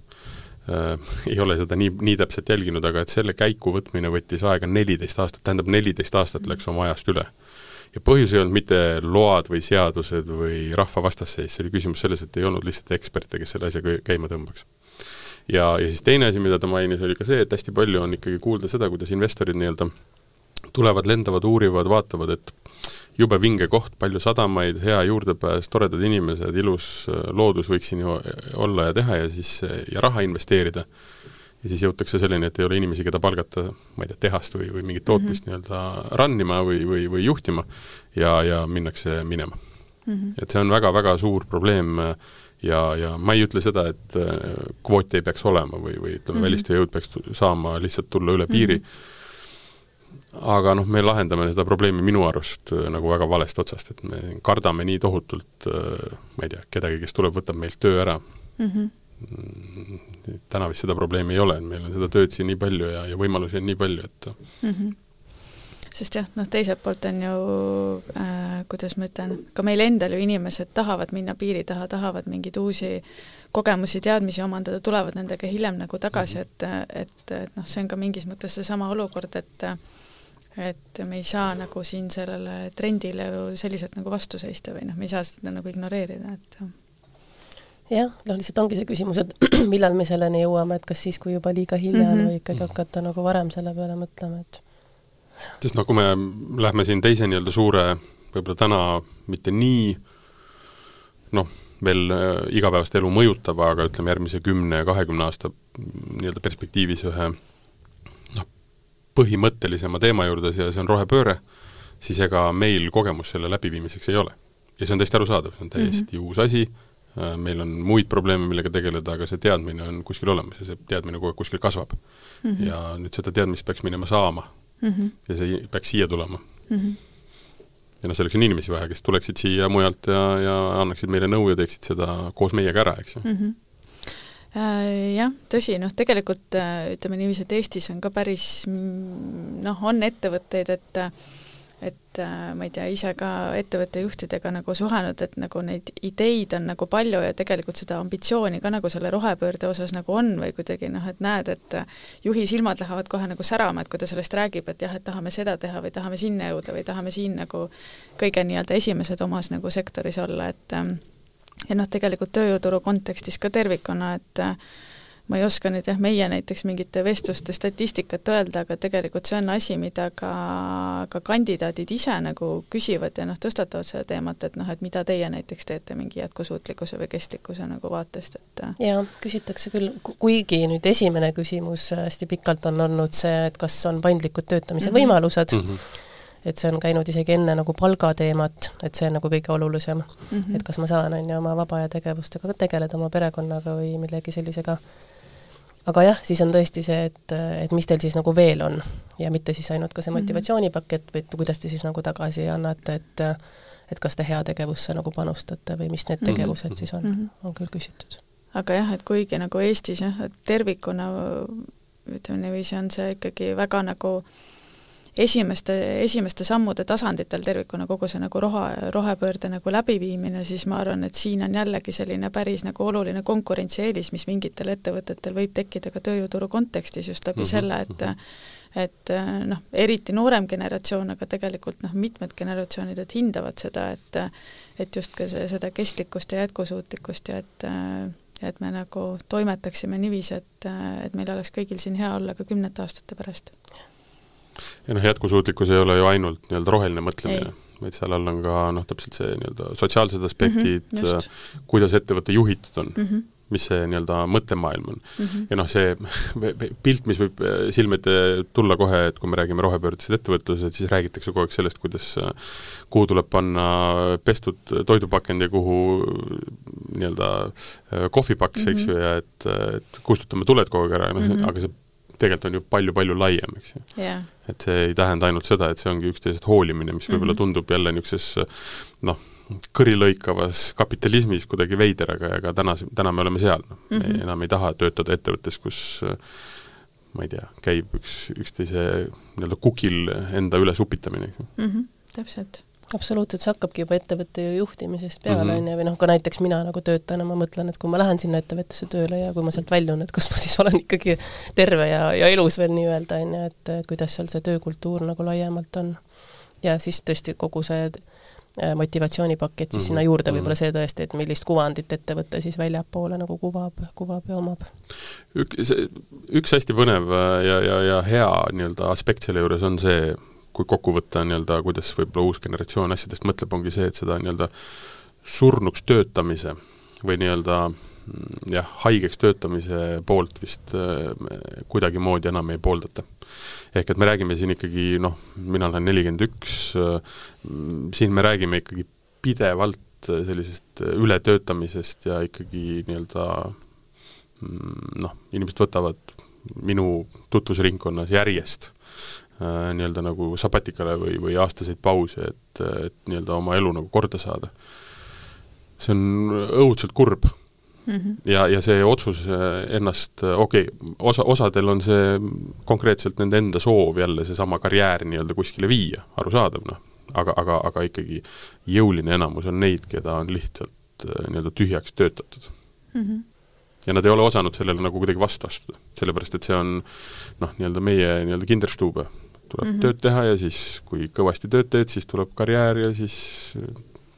äh, ei ole seda nii, nii täpselt jälginud, aga et selle käiku võtmine võttis aega neliteist aastat, tähendab neliteist aastat läks oma ajast üle. ja põhjus ei olnud mitte load või seadused või rahva vastasseis, see oli küsimus selles, et ei olnud lihtsalt eksperte, kes selle asja käima tõmbaks ja, ja siis teine asi, mida ta mainis, oli ka see, et hästi palju on ikkagi kuulda seda, kuidas investorid nii-öelda tulevad, lendavad, uurivad, vaatavad, et jube vinge koht, palju sadamaid, hea juurdepääs, toredad inimesed, ilus äh, loodus võiks siin ju olla ja teha ja siis, ja raha investeerida. ja siis jõutakse selleni, et ei ole inimesi, keda palgata, ma ei tea, tehast või, või mingit tootmist mm -hmm. nii-öelda runnima või, või, või juhtima ja, ja minnakse minema mm. -hmm. et see on väga-väga suur probleem äh, ja, ja ma ei ütle seda, et äh, kvooti ei peaks olema või, või ütleme mm -hmm., välistööjõud peaks saama lihtsalt tulla üle piiri mm, -hmm. aga noh, me lahendame seda probleemi minu arust äh, nagu väga valest otsast, et me kardame nii tohutult, äh, ma ei tea, kedagi, kes tuleb, võtab meilt töö ära mhm. mm. -hmm. täna vist seda probleemi ei ole, meil on seda tööd siin nii palju ja, ja võimalusi on nii palju, et mm -hmm sest jah, noh teiselt poolt on ju äh,, kuidas ma ütlen, ka meil endal ju inimesed tahavad minna piiri taha, tahavad mingeid uusi kogemusi, teadmisi omandada, tulevad nendega hiljem nagu tagasi, mhm. et, et, et noh, see on ka mingis mõttes seesama olukord, et et me ei saa nagu siin sellele trendile ju selliselt nagu vastu seista või noh, me ei saa seda nagu ignoreerida, et jah, noh lihtsalt ongi see küsimus, et millal me selleni jõuame, et kas siis, kui juba liiga hilja on mm -hmm. või ikkagi hakata nagu varem selle peale mõtlema, et sest noh, kui me lähme siin teise nii-öelda suure, võib-olla täna mitte nii noh, veel äh, igapäevast elu mõjutava, aga ütleme, järgmise kümne, kahekümne aasta nii-öelda perspektiivis ühe noh, põhimõttelisema teema juurde, see, see on rohepööre, siis ega meil kogemust selle läbiviimiseks ei ole. ja see on täiesti arusaadav, see on täiesti mm -hmm. uus asi, äh, meil on muid probleeme, millega tegeleda, aga see teadmine on kuskil olemas ja see teadmine kogu aeg kuskil kasvab mm. -hmm. ja nüüd seda teadmist peaks minema saama mm. -hmm. ja see peaks siia tulema mm. -hmm. ja noh, selleks on inimesi vaja, kes tuleksid siia mujalt ja, ja annaksid meile nõu ja teeksid seda koos meiega ära, eks ju mm. -hmm jah, tõsi, noh tegelikult ütleme niiviisi, et Eestis on ka päris mm, noh, on ettevõtteid, et et äh, ma ei tea, ise ka ettevõtte juhtidega nagu suhelnud, et nagu neid ideid on nagu palju ja tegelikult seda ambitsiooni ka nagu selle rohepöörde osas nagu on või kuidagi noh, et näed, et juhi silmad lähevad kohe nagu särama, et kui ta sellest räägib, et jah, et tahame seda teha või tahame sinna jõuda või tahame siin nagu kõige nii-öelda esimesed omas nagu sektoris olla, et ja noh, tegelikult tööjõuturu kontekstis ka tervikuna, et ma ei oska nüüd jah, meie näiteks mingite vestluste statistikat öelda, aga tegelikult see on asi, mida ka, ka kandidaadid ise nagu küsivad ja noh, tõstatavad seda teemat, et noh, et mida teie näiteks teete mingi jätkusuutlikkuse või kestlikkuse nagu vaatest, et jaa, küsitakse küll, kuigi nüüd esimene küsimus hästi pikalt on olnud see, et kas on paindlikud töötamise mm -hmm. võimalused mm, -hmm et see on käinud isegi enne nagu palgateemat, et see on nagu kõige olulisem mm. -hmm. et kas ma saan, on ju, oma vaba aja tegevustega tegeleda oma perekonnaga või millegi sellisega aga jah, siis on tõesti see, et, et mis teil siis nagu veel on ja mitte siis ainult ka see mhm. motivatsioonipakett, vaid kuidas te siis nagu tagasi annate, et et kas te heategevusse nagu panustate või mis need mhm. tegevused siis on -hmm. on küll küsitud. aga jah, et kuigi nagu Eestis jah, et tervikuna ütleme niiviisi, on see ikkagi väga nagu äh, esimeste, esimeste sammude tasanditel tervikuna kogu see nagu roha, rohepöörde nagu läbiviimine, siis ma arvan, et siin on jällegi selline päris nagu oluline konkurentsieelis, mis mingitel ettevõtetel võib tekkida ka tööjõuturu kontekstis just läbi mm -hmm. selle, et mhm. et noh, eriti noorem generatsioon, aga tegelikult noh, mitmed generatsioonid, et hindavad seda, et et just ka see, seda kestlikkust ja jätkusuutlikkust ja et et me nagu toimetaksime niiviisi, et, et meil oleks kõigil siin hea olla ka kümnete aastate pärast ja noh, jätkusuutlikkus ei ole ju ainult nii-öelda roheline mõtlemine, vaid seal all on ka noh, täpselt see nii-öelda sotsiaalsed aspektid mm, -hmm, kuidas ettevõte juhitud on mm, -hmm mis see nii-öelda mõttemaailm on mm. -hmm. ja noh, see pilt, mis võib äh, silme ette tulla kohe, et kui me räägime rohepöördest ettevõtlused, siis räägitakse kogu aeg sellest, kuidas äh, kuhu tuleb panna pestud toidupakend ja kuhu nii-öelda kohvipaks mm, -hmm. eks ju, ja et, et kustutame tuled kogu aeg ära, noh mm -hmm., aga see tegelikult on ju palju-palju laiem, eks ju yeah.. Et see ei tähenda ainult seda, et see ongi üksteisest hoolimine, mis võib-olla mhm. tundub jälle niisuguses noh, kõrilõikavas kapitalismis kuidagi veider, aga ega täna, täna me oleme seal, noh mm -hmm., enam ei taha töötada ettevõttes, kus ma ei tea, käib üks, üksteise nii-öelda kukil enda üles upitamine mm. -hmm, täpselt absoluutselt, see hakkabki juba ettevõtte juhtimisest peale, mhm. on ju, või noh, ka näiteks mina nagu töötajana, ma mõtlen, et kui ma lähen sinna ettevõttesse tööle ja kui ma sealt väljun, et kas ma siis olen ikkagi terve ja, ja elus veel nii-öelda, on ju, et, kuidas seal see töökultuur nagu laiemalt on. ja siis tõesti kogu see äh, motivatsioonipakett siis mm -hmm. sinna juurde, võib-olla mhm. see tõesti, et millist kuvandit ettevõte siis väljapoole nagu kuvab, kuvab ja omab. üks, üks hästi põnev ja, ja, ja hea nii-öelda aspekt selle juures on see, kui kokku võtta nii-öelda, kuidas võib-olla uus generatsioon asjadest mõtleb, ongi see, et seda nii-öelda surnuks töötamise või nii-öelda mm, jah, haigeks töötamise poolt vist äh, kuidagimoodi enam ei pooldata. ehk et me räägime siin ikkagi noh, mina olen nelikümmend üks, äh, siin me räägime ikkagi pidevalt sellisest ületöötamisest ja ikkagi nii-öelda mm, noh, inimesed võtavad minu tutvusringkonnas järjest äh, nii-öelda nagu sabatikale või, või aastaseid pause, et, et nii-öelda oma elu nagu korda saada. see on õudselt kurb mm. -hmm. ja, ja see otsus äh, ennast, äh, okei okay,, osa, osadel on see konkreetselt nende enda soov jälle seesama karjäär nii-öelda kuskile viia, arusaadav noh, aga, aga, aga ikkagi jõuline enamus on neid, keda on lihtsalt äh, nii-öelda tühjaks töötatud mm. -hmm ja nad ei ole osanud sellele nagu kuidagi vastu astuda, sellepärast et see on noh, nii-öelda meie nii-öelda kinderstube, tuleb mm -hmm. tööd teha ja siis, kui kõvasti tööd teed, siis tuleb karjäär ja siis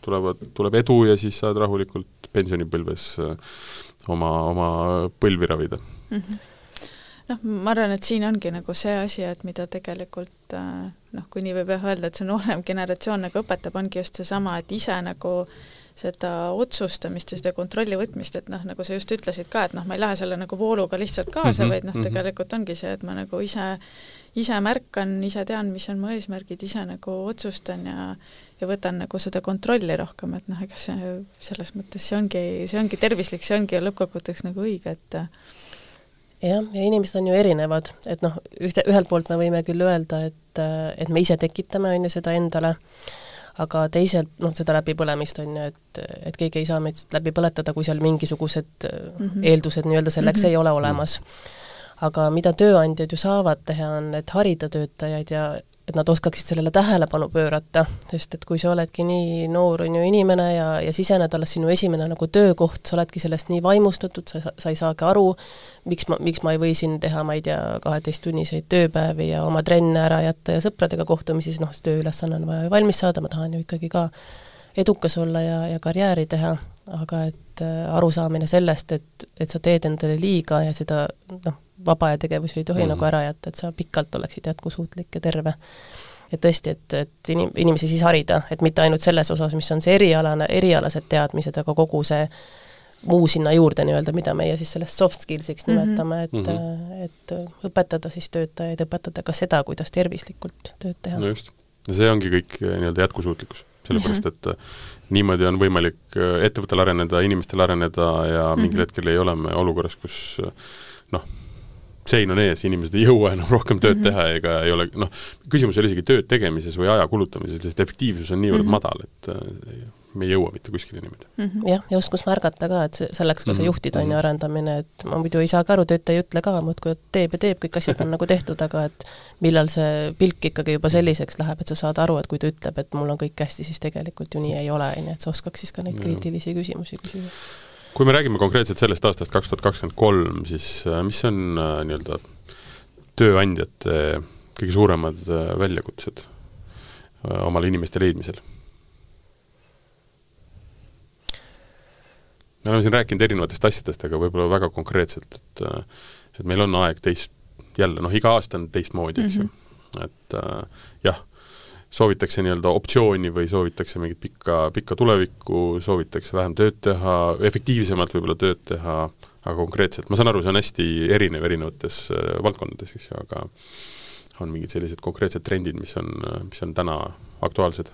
tulevad, tuleb edu ja siis saad rahulikult pensionipõlves äh, oma, oma põlvi ravida mm. -hmm noh, ma arvan, et siin ongi nagu see asi, et mida tegelikult äh, noh, kui nii võib jah öelda, et see noorem generatsioon nagu õpetab, ongi just seesama, et ise nagu seda otsustamist ja seda kontrolli võtmist, et noh, nagu sa just ütlesid ka, et noh, ma ei lähe selle nagu vooluga lihtsalt kaasa mm, -hmm, vaid noh, mhm. tegelikult ongi see, et ma nagu ise ise märkan, ise tean, mis on mu eesmärgid, ise nagu otsustan ja ja võtan nagu seda kontrolli rohkem, et noh, ega see selles mõttes, see ongi, see ongi tervislik, see ongi lõppkokkuvõtteks nagu õige, et jah, ja inimesed on ju erinevad, et noh, ühte, ühelt poolt me võime küll öelda, et, et me ise tekitame, on ju, seda endale, aga teiselt, noh, seda läbipõlemist on ju, et, et keegi ei saa meid läbi põletada, kui seal mingisugused mm -hmm. eeldused nii-öelda selleks mm -hmm. ei ole olemas. Aga mida tööandjad ju saavad teha, on, et harida töötajaid ja et nad oskaksid sellele tähelepanu pöörata, sest et kui sa oledki nii noor, on ju, inimene ja, ja sisened alles sinu esimene nagu töökoht, sa oledki sellest nii vaimustatud, sa, sa ei saagi aru, miks ma, miks ma ei või siin teha, ma ei tea, kaheteisttunniseid tööpäevi ja oma trenne ära jätta ja sõpradega kohtumisi, siis noh, see tööülesanne on vaja ju valmis saada, ma tahan ju ikkagi ka edukas olla ja, ja karjääri teha, aga et äh, arusaamine sellest, et, et sa teed endale liiga ja seda noh, vaba aja tegevusi ei tohi mm -hmm. nagu ära jätta, et sa pikalt oleksid jätkusuutlik ja terve. et tõesti, et, et inim-, inimesi siis harida, et mitte ainult selles osas, mis on see erialane, erialased teadmised, aga kogu see muu sinna juurde nii-öelda, mida meie siis sellest soft skills'iks mhm. nimetame, et mm, -hmm. et õpetada siis töötajaid, õpetada ka seda, kuidas tervislikult tööd teha. no just, ja see ongi kõik eh, nii-öelda jätkusuutlikkus sellepärast et eh, niimoodi on võimalik ettevõttel areneda, inimestel areneda ja mingil mm -hmm. hetkel ei ole me olukorras, kus noh, sein on ees, inimesed ei jõua enam rohkem tööd mm -hmm. teha ega ei ole noh, küsimus ei ole isegi tööd tegemises või aja kulutamises, lihtsalt efektiivsus on niivõrd mm -hmm. madal, et äh, me ei jõua mitte kuskile niimoodi mm. -hmm. jah, ja oskus märgata ka, et selleks ka see -hmm. juhtitooni mm -hmm. arendamine, et ma muidu ei saa ka aru, töötaja ei ütle ka muudkui, teeb ja teeb, kõik asjad on nagu tehtud, aga et millal see pilk ikkagi juba selliseks läheb, et sa saad aru, et kui ta ütleb, et mul on kõik hästi, siis tegelikult ju nii ei ole, on ju, et sa oskaks siis ka neid kriitilisi küsimusi küsida kui me räägime konkreetselt sellest aastast kaks tuhat kakskümmend kolm, siis äh, mis on äh, nii-öelda tööandjate kõige suuremad äh, väljakutsed omale inimeste leidmisel? me oleme siin rääkinud erinevatest asjadest, aga võib-olla väga konkreetselt, et et meil on aeg teist, jälle noh, iga aasta on teistmoodi, eks ju mm -hmm., et äh, jah soovitakse nii-öelda optsiooni või soovitakse mingit pikka, pikka tulevikku, soovitakse vähem tööd teha, efektiivsemalt võib-olla tööd teha, aga konkreetselt, ma saan aru, see on hästi erinev erinevates äh, valdkondades, eks ju, aga on mingid sellised konkreetsed trendid, mis on, mis on täna aktuaalsed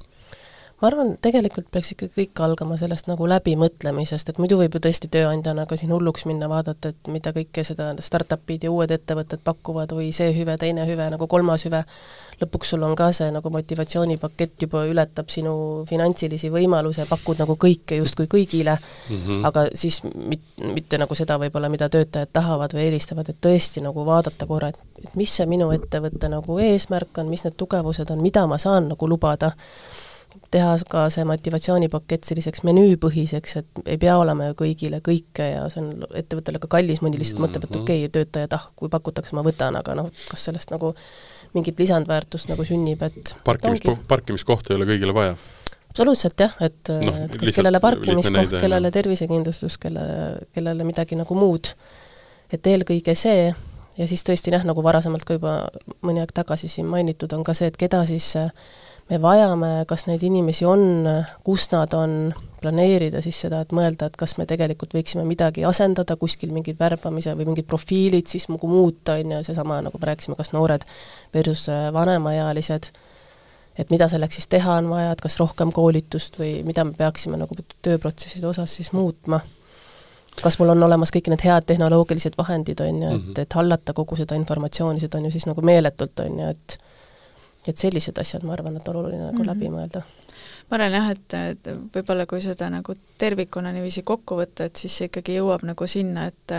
ma arvan, tegelikult peaks ikka kõik algama sellest nagu läbimõtlemisest, et muidu võib ju tõesti tööandjana ka siin hulluks minna, vaadata, et mida kõike seda startup'id ja uued ettevõtted pakuvad, oi see hüve, teine hüve, nagu kolmas hüve, lõpuks sul on ka see nagu motivatsioonipakett juba ületab sinu finantsilisi võimalusi, pakud nagu kõike justkui kõigile. Mm, -hmm. aga siis mit-, mitte nagu seda võib-olla, mida töötajad tahavad või eelistavad, et tõesti nagu vaadata korra, et, et mis see minu ettevõtte nagu eesmärk on, mis need tugevused on, mida ma saan nagu lubada teha ka see motivatsioonipakett selliseks menüüpõhiseks, et ei pea olema ju kõigile kõike ja see on ettevõttele ka kallis, mõni lihtsalt mõtleb, et mhm. okei okay,, töötajad, ah, kui pakutakse, ma võtan, aga noh, kas sellest nagu mingit lisandväärtust nagu sünnib, et parkimis, parkimiskohta ei ole kõigile vaja? absoluutselt jah, et no, kellele parkimiskoht, kellele tervisekindlustus, kelle, kellele midagi nagu muud, et eelkõige see, ja siis tõesti jah, nagu varasemalt ka juba mõni aeg tagasi siin mainitud, on ka see, et keda siis äh, me vajame, kas neid inimesi on, kus nad on, planeerida siis seda, et mõelda, et kas me tegelikult võiksime midagi asendada, kuskil mingid värbamise või mingid profiilid siis nagu muuta, on ju, seesama, nagu me rääkisime, kas noored versus äh, vanemaealised, et mida selleks siis teha on vaja, et kas rohkem koolitust või mida me peaksime nagu tööprotsesside osas siis muutma kas mul on olemas kõik need head tehnoloogilised vahendid, on ju, et, mhm. et hallata kogu seda informatsiooni, seda on ju siis nagu meeletult, on ju, et et sellised asjad, ma arvan, et on oluline nagu mm -hmm. läbi mõelda. ma arvan jah, et, et võib-olla kui seda nagu tervikuna niiviisi kokku võtta, et siis see ikkagi jõuab nagu sinna, et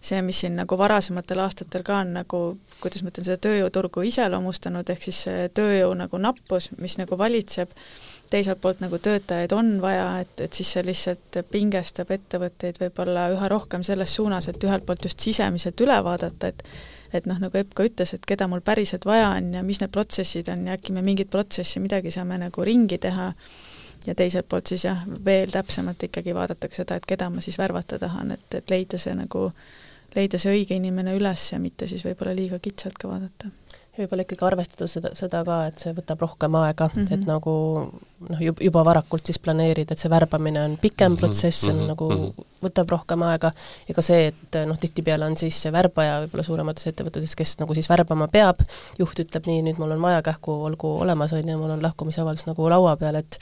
see, mis siin nagu varasematel aastatel ka on nagu, kuidas ma ütlen, seda tööjõuturgu iseloomustanud, ehk siis see tööjõu nagu nappus, mis nagu valitseb, teiselt poolt nagu töötajaid on vaja, et, et siis see lihtsalt pingestab ettevõtteid võib-olla üha rohkem selles suunas, et ühelt poolt just sisemiselt üle vaadata, et et noh, nagu Epp ka ütles, et keda mul päriselt vaja on ja mis need protsessid on ja äkki me mingit protsessi, midagi saame nagu ringi teha, ja teiselt poolt siis jah, veel täpsemalt ikkagi vaadatakse seda, et keda ma siis värvata tahan, et, et leida see nagu, leida see õige inimene üles ja mitte siis võib-olla liiga kitsalt ka vaadata võib-olla ikkagi arvestada seda, seda ka, et see võtab rohkem aega mm, -hmm. et Mhm. nagu noh, juba varakult siis planeerida, et see värbamine on pikem Mhm, protsess, see on mhm, nagu mhm. võtab rohkem aega ja ka see, et noh, tihtipeale on siis see värbaja võib-olla suuremates ettevõtetes, kes nagu siis värbama peab, juht ütleb nii, nüüd mul on vaja kähku, olgu olemas, on ju, mul on lahkumisavaldus nagu laua peal, et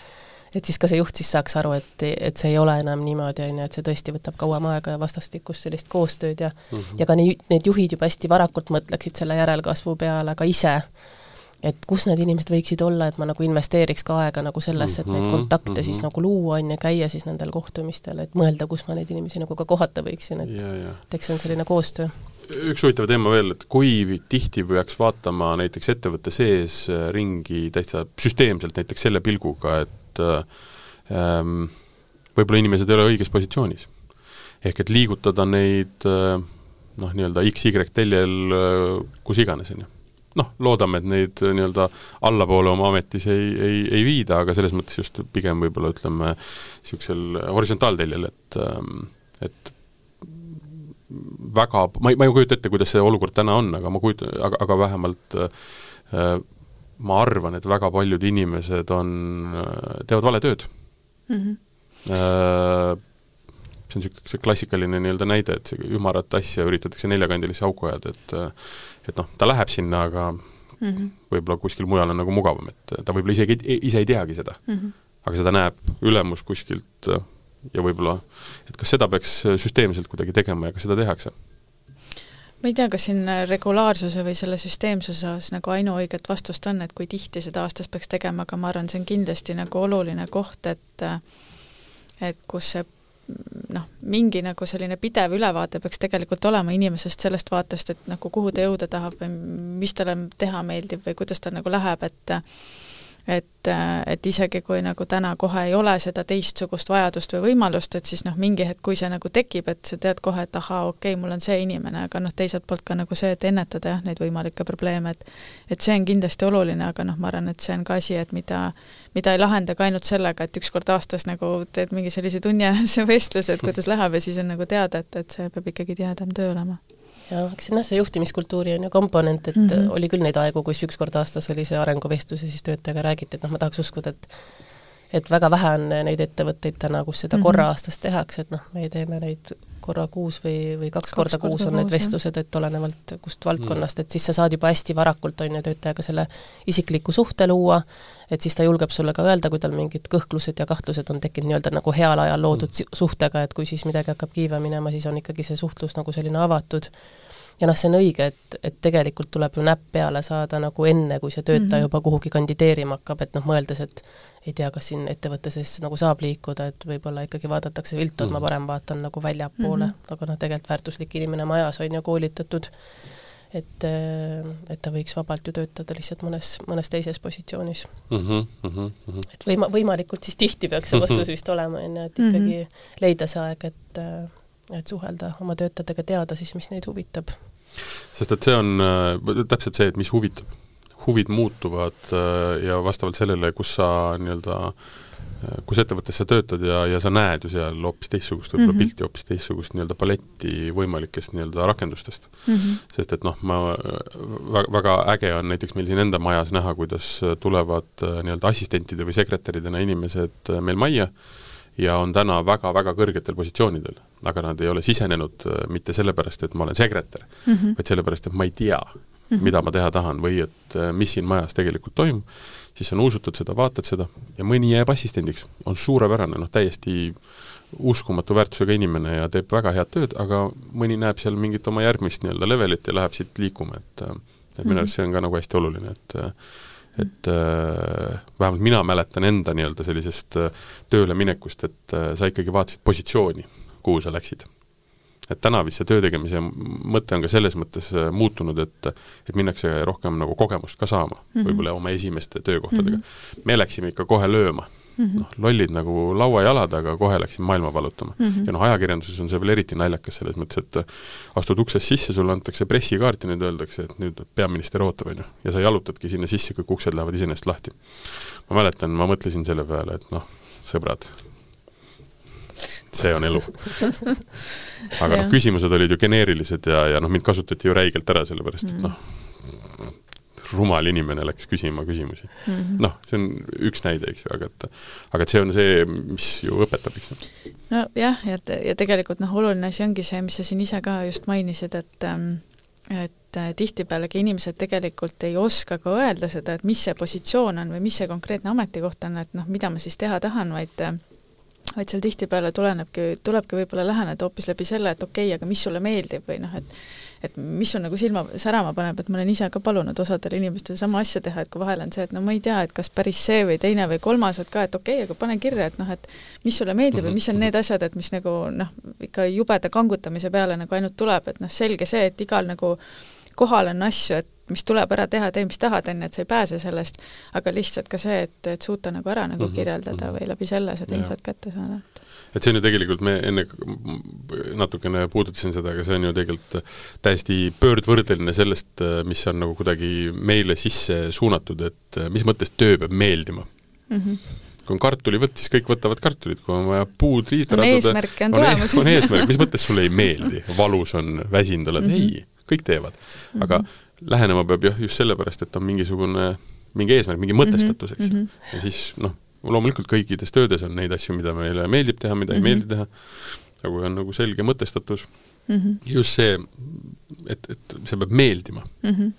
et siis ka see juht siis saaks aru, et, et see ei ole enam niimoodi, on ju, et see tõesti võtab kauem aega ja vastastikust sellist koostööd ja ja ka nii, need juhid juba hästi varakult mõtleksid selle järelkasvu peale ka ise, et kus need inimesed võiksid olla, et ma nagu investeeriks ka aega nagu sellesse, et neid Mhm, kontakte siis mhm. nagu luua, on ju, käia siis nendel kohtumistel, et mõelda, kus ma neid inimesi nagu ka kohata võiksin, et ja, ja et eks see on selline koostöö. üks huvitav teema veel, et kui tihti peaks vaatama näiteks ettevõtte sees ringi täitsa süsteemselt näiteks selle pilguga, et äh, ähm, võib-olla inimesed ei ole õiges positsioonis. ehk et liigutada neid äh, noh, nii-öelda XY teljel äh, kus iganes, on ju. noh, loodame, et neid nii-öelda allapoole oma ametis ei, ei, ei viida, aga selles mõttes just pigem võib-olla ütleme, niisugusel horisontaalteljel, et ähm, et väga, ma ei, ma ei kujuta ette, kuidas see olukord täna on, aga ma kujutan, aga, aga vähemalt äh, ma arvan, et väga paljud inimesed on, teevad vale tööd mm. -hmm. äh, see on niisugune see klassikaline nii-öelda näide, et see ümarat asja üritatakse neljakandilisse auku ajada, et et noh, ta läheb sinna, aga Mm -hmm. võib-olla kuskil mujal on nagu mugavam, et ta võib-olla isegi ei- ise ei teagi seda. Mm -hmm. aga seda näeb ülemus kuskilt äh, ja võib-olla, et kas seda peaks süsteemselt kuidagi tegema ja kas seda tehakse? Ma ei tea, kas siin regulaarsuse või selle süsteemsuse osas nagu ainuõiget vastust on, et kui tihti seda aastas peaks tegema, aga ma arvan, see on kindlasti nagu oluline koht, et et kus see noh, mingi nagu selline pidev ülevaade peaks tegelikult olema inimesest sellest vaatest, et nagu kuhu ta jõuda tahab või mis talle teha meeldib või kuidas tal nagu läheb, et et, et isegi kui nagu täna kohe ei ole seda teistsugust vajadust või võimalust, et siis noh, mingi hetk, kui see nagu tekib, et sa tead kohe, et ahaa, okei okay,, mul on see inimene, aga noh, teiselt poolt ka nagu see, et ennetada jah, neid võimalikke probleeme, et et see on kindlasti oluline, aga noh, ma arvan, et see on ka asi, et mida mida ei lahenda ka ainult sellega, et üks kord aastas nagu teed mingi sellise tunniajase vestluse, et kuidas läheb ja siis on nagu teada, et, et see peab ikkagi tihedam töö olema jah, eks jah, see juhtimiskultuuri on ju komponent, et mm -hmm. oli küll neid aegu, kus üks kord aastas oli see arenguvestlus ja siis töötajaga räägiti, et noh, ma tahaks uskuda, et et väga vähe on neid ettevõtteid täna, kus seda mm -hmm. korra aastas tehakse, et noh, meie teeme neid korra kuus või, või kaks, kaks korda kuus on need vestlused, et olenevalt kust valdkonnast, et siis sa saad juba hästi varakult, on ju, töötajaga selle isikliku suhte luua, et siis ta julgeb sulle ka öelda, kui tal mingid kõhklused ja kahtlused on tekkinud nii-öelda nagu heal ajal loodud mm. suhtega, et kui siis midagi hakkab kiiva minema, siis on ikkagi see suhtlus nagu selline avatud ja noh, see on õige, et, et tegelikult tuleb ju näpp peale saada nagu enne, kui see töötaja mm -hmm. juba kuhugi kandideerima hakkab, et noh, mõeldes, et ei tea, kas siin ettevõtte sees nagu saab liikuda, et võib-olla ikkagi vaadatakse viltu, et ma parem vaatan nagu väljapoole mm, -hmm. aga noh, tegelikult väärtuslik inimene majas on ju koolitatud, et, et ta võiks vabalt ju töötada lihtsalt mõnes, mõnes teises positsioonis mm. -hmm, mm -hmm. et võima-, võimalikult siis tihti peaks see vastus vist olema, on ju, et ikkagi mm -hmm. leida see aeg, et et suhelda oma töötajatega, teada siis, mis neid huvitab sest et see on äh, täpselt see, et mis huvitab. huvid muutuvad äh, ja vastavalt sellele, kus sa nii-öelda äh, kus ettevõttes sa töötad ja, ja sa näed ju seal hoopis teistsugust võib-olla mm -hmm. pilti, hoopis teistsugust nii-öelda paletti võimalikest nii-öelda rakendustest mm. -hmm. sest et noh, ma, väga, väga äge on näiteks meil siin enda majas näha, kuidas tulevad nii-öelda assistentide või sekretäridena inimesed meil majja, ja on täna väga-väga kõrgetel positsioonidel, aga nad ei ole sisenenud mitte sellepärast, et ma olen sekretär mm, -hmm. vaid sellepärast, et ma ei tea mm, -hmm. mida ma teha tahan või et mis siin majas tegelikult toimub, siis on usutud seda, vaatad seda ja mõni jääb assistendiks, on suurepärane, noh täiesti uskumatu väärtusega inimene ja teeb väga head tööd, aga mõni näeb seal mingit oma järgmist nii-öelda levelit ja läheb siit liikuma, et et minu arust see on ka nagu hästi oluline, et et äh, vähemalt mina mäletan enda nii-öelda sellisest äh, tööle minekust, et äh, sa ikkagi vaatasid positsiooni, kuhu sa läksid. et täna vist see töö tegemise mõte on ka selles mõttes muutunud, et et minnakse rohkem nagu kogemust ka saama mm -hmm. võib-olla oma esimeste töökohtadega mm. -hmm. me läksime ikka kohe lööma Mm -hmm. noh, lollid nagu lauajalad, aga kohe läksin maailma valutama mm. -hmm. ja noh, ajakirjanduses on see veel eriti naljakas selles mõttes, et astud uksest sisse, sulle antakse pressikaart ja nüüd öeldakse, et nüüd peaminister ootab, on ju. ja sa jalutadki sinna sisse, kõik uksed lähevad iseenesest lahti. ma mäletan, ma mõtlesin selle peale, et noh, sõbrad, see on elu. aga noh, küsimused olid ju geneerilised ja, ja noh, mind kasutati ju räigelt ära, sellepärast et noh, rumal inimene läks küsima küsimusi mm -hmm. noh, see on üks näide, eks ju, aga et aga et see on see, mis ju õpetab, eks ju. nojah, ja, ja tegelikult noh, oluline asi ongi see, mis sa siin ise ka just mainisid, et ähm, et äh, tihtipealegi inimesed tegelikult ei oska ka öelda seda, et mis see positsioon on või mis see konkreetne ametikoht on, et noh, mida ma siis teha tahan, vaid äh, vaid seal tihtipeale tulenebki, tulebki võib-olla läheneda hoopis läbi selle, et okei okay,, aga mis sulle meeldib või noh, et et mis sul nagu silma särama paneb, et ma olen ise ka palunud osadel inimestel sama asja teha, et kui vahel on see, et no ma ei tea, et kas päris see või teine või kolmas, et ka, et okei okay,, aga pane kirja, et noh, et mis sulle meeldib või mis on need asjad, et mis nagu noh, ikka jubeda kangutamise peale nagu ainult tuleb, et noh, selge see, et igal nagu kohal on asju, et mis tuleb ära teha, tee mis tahad, on ju, et sa ei pääse sellest, aga lihtsalt ka see, et, et suuta nagu ära nagu mhm, kirjeldada mm -hmm. või läbi selle seda infot kätte saada et see on ju tegelikult, me enne natukene puudutasin seda, aga see on ju tegelikult täiesti pöördvõrdeline sellest, mis on nagu kuidagi meile sisse suunatud, et mis mõttes töö peab meeldima mm. -hmm kui on kartulivõtt, siis kõik võtavad kartulit, kui on vaja puud riista on eesmärke on tulemas. on eesmärk, mis mõttes sulle ei meeldi, valus on, väsinud oled mm, -hmm. ei, kõik teevad. aga mm -hmm. Lähenema peab jah, just sellepärast, et on mingisugune, mingi eesmärk, mingi mõtestatus, eks ju mm -hmm.. ja siis noh, loomulikult kõikides töödes on neid asju, mida meile meeldib teha, mida mm -hmm. ei mhm. meeldi teha, aga kui on nagu selge mõtestatus mm, -hmm. just see, et, et see peab meeldima mm. -hmm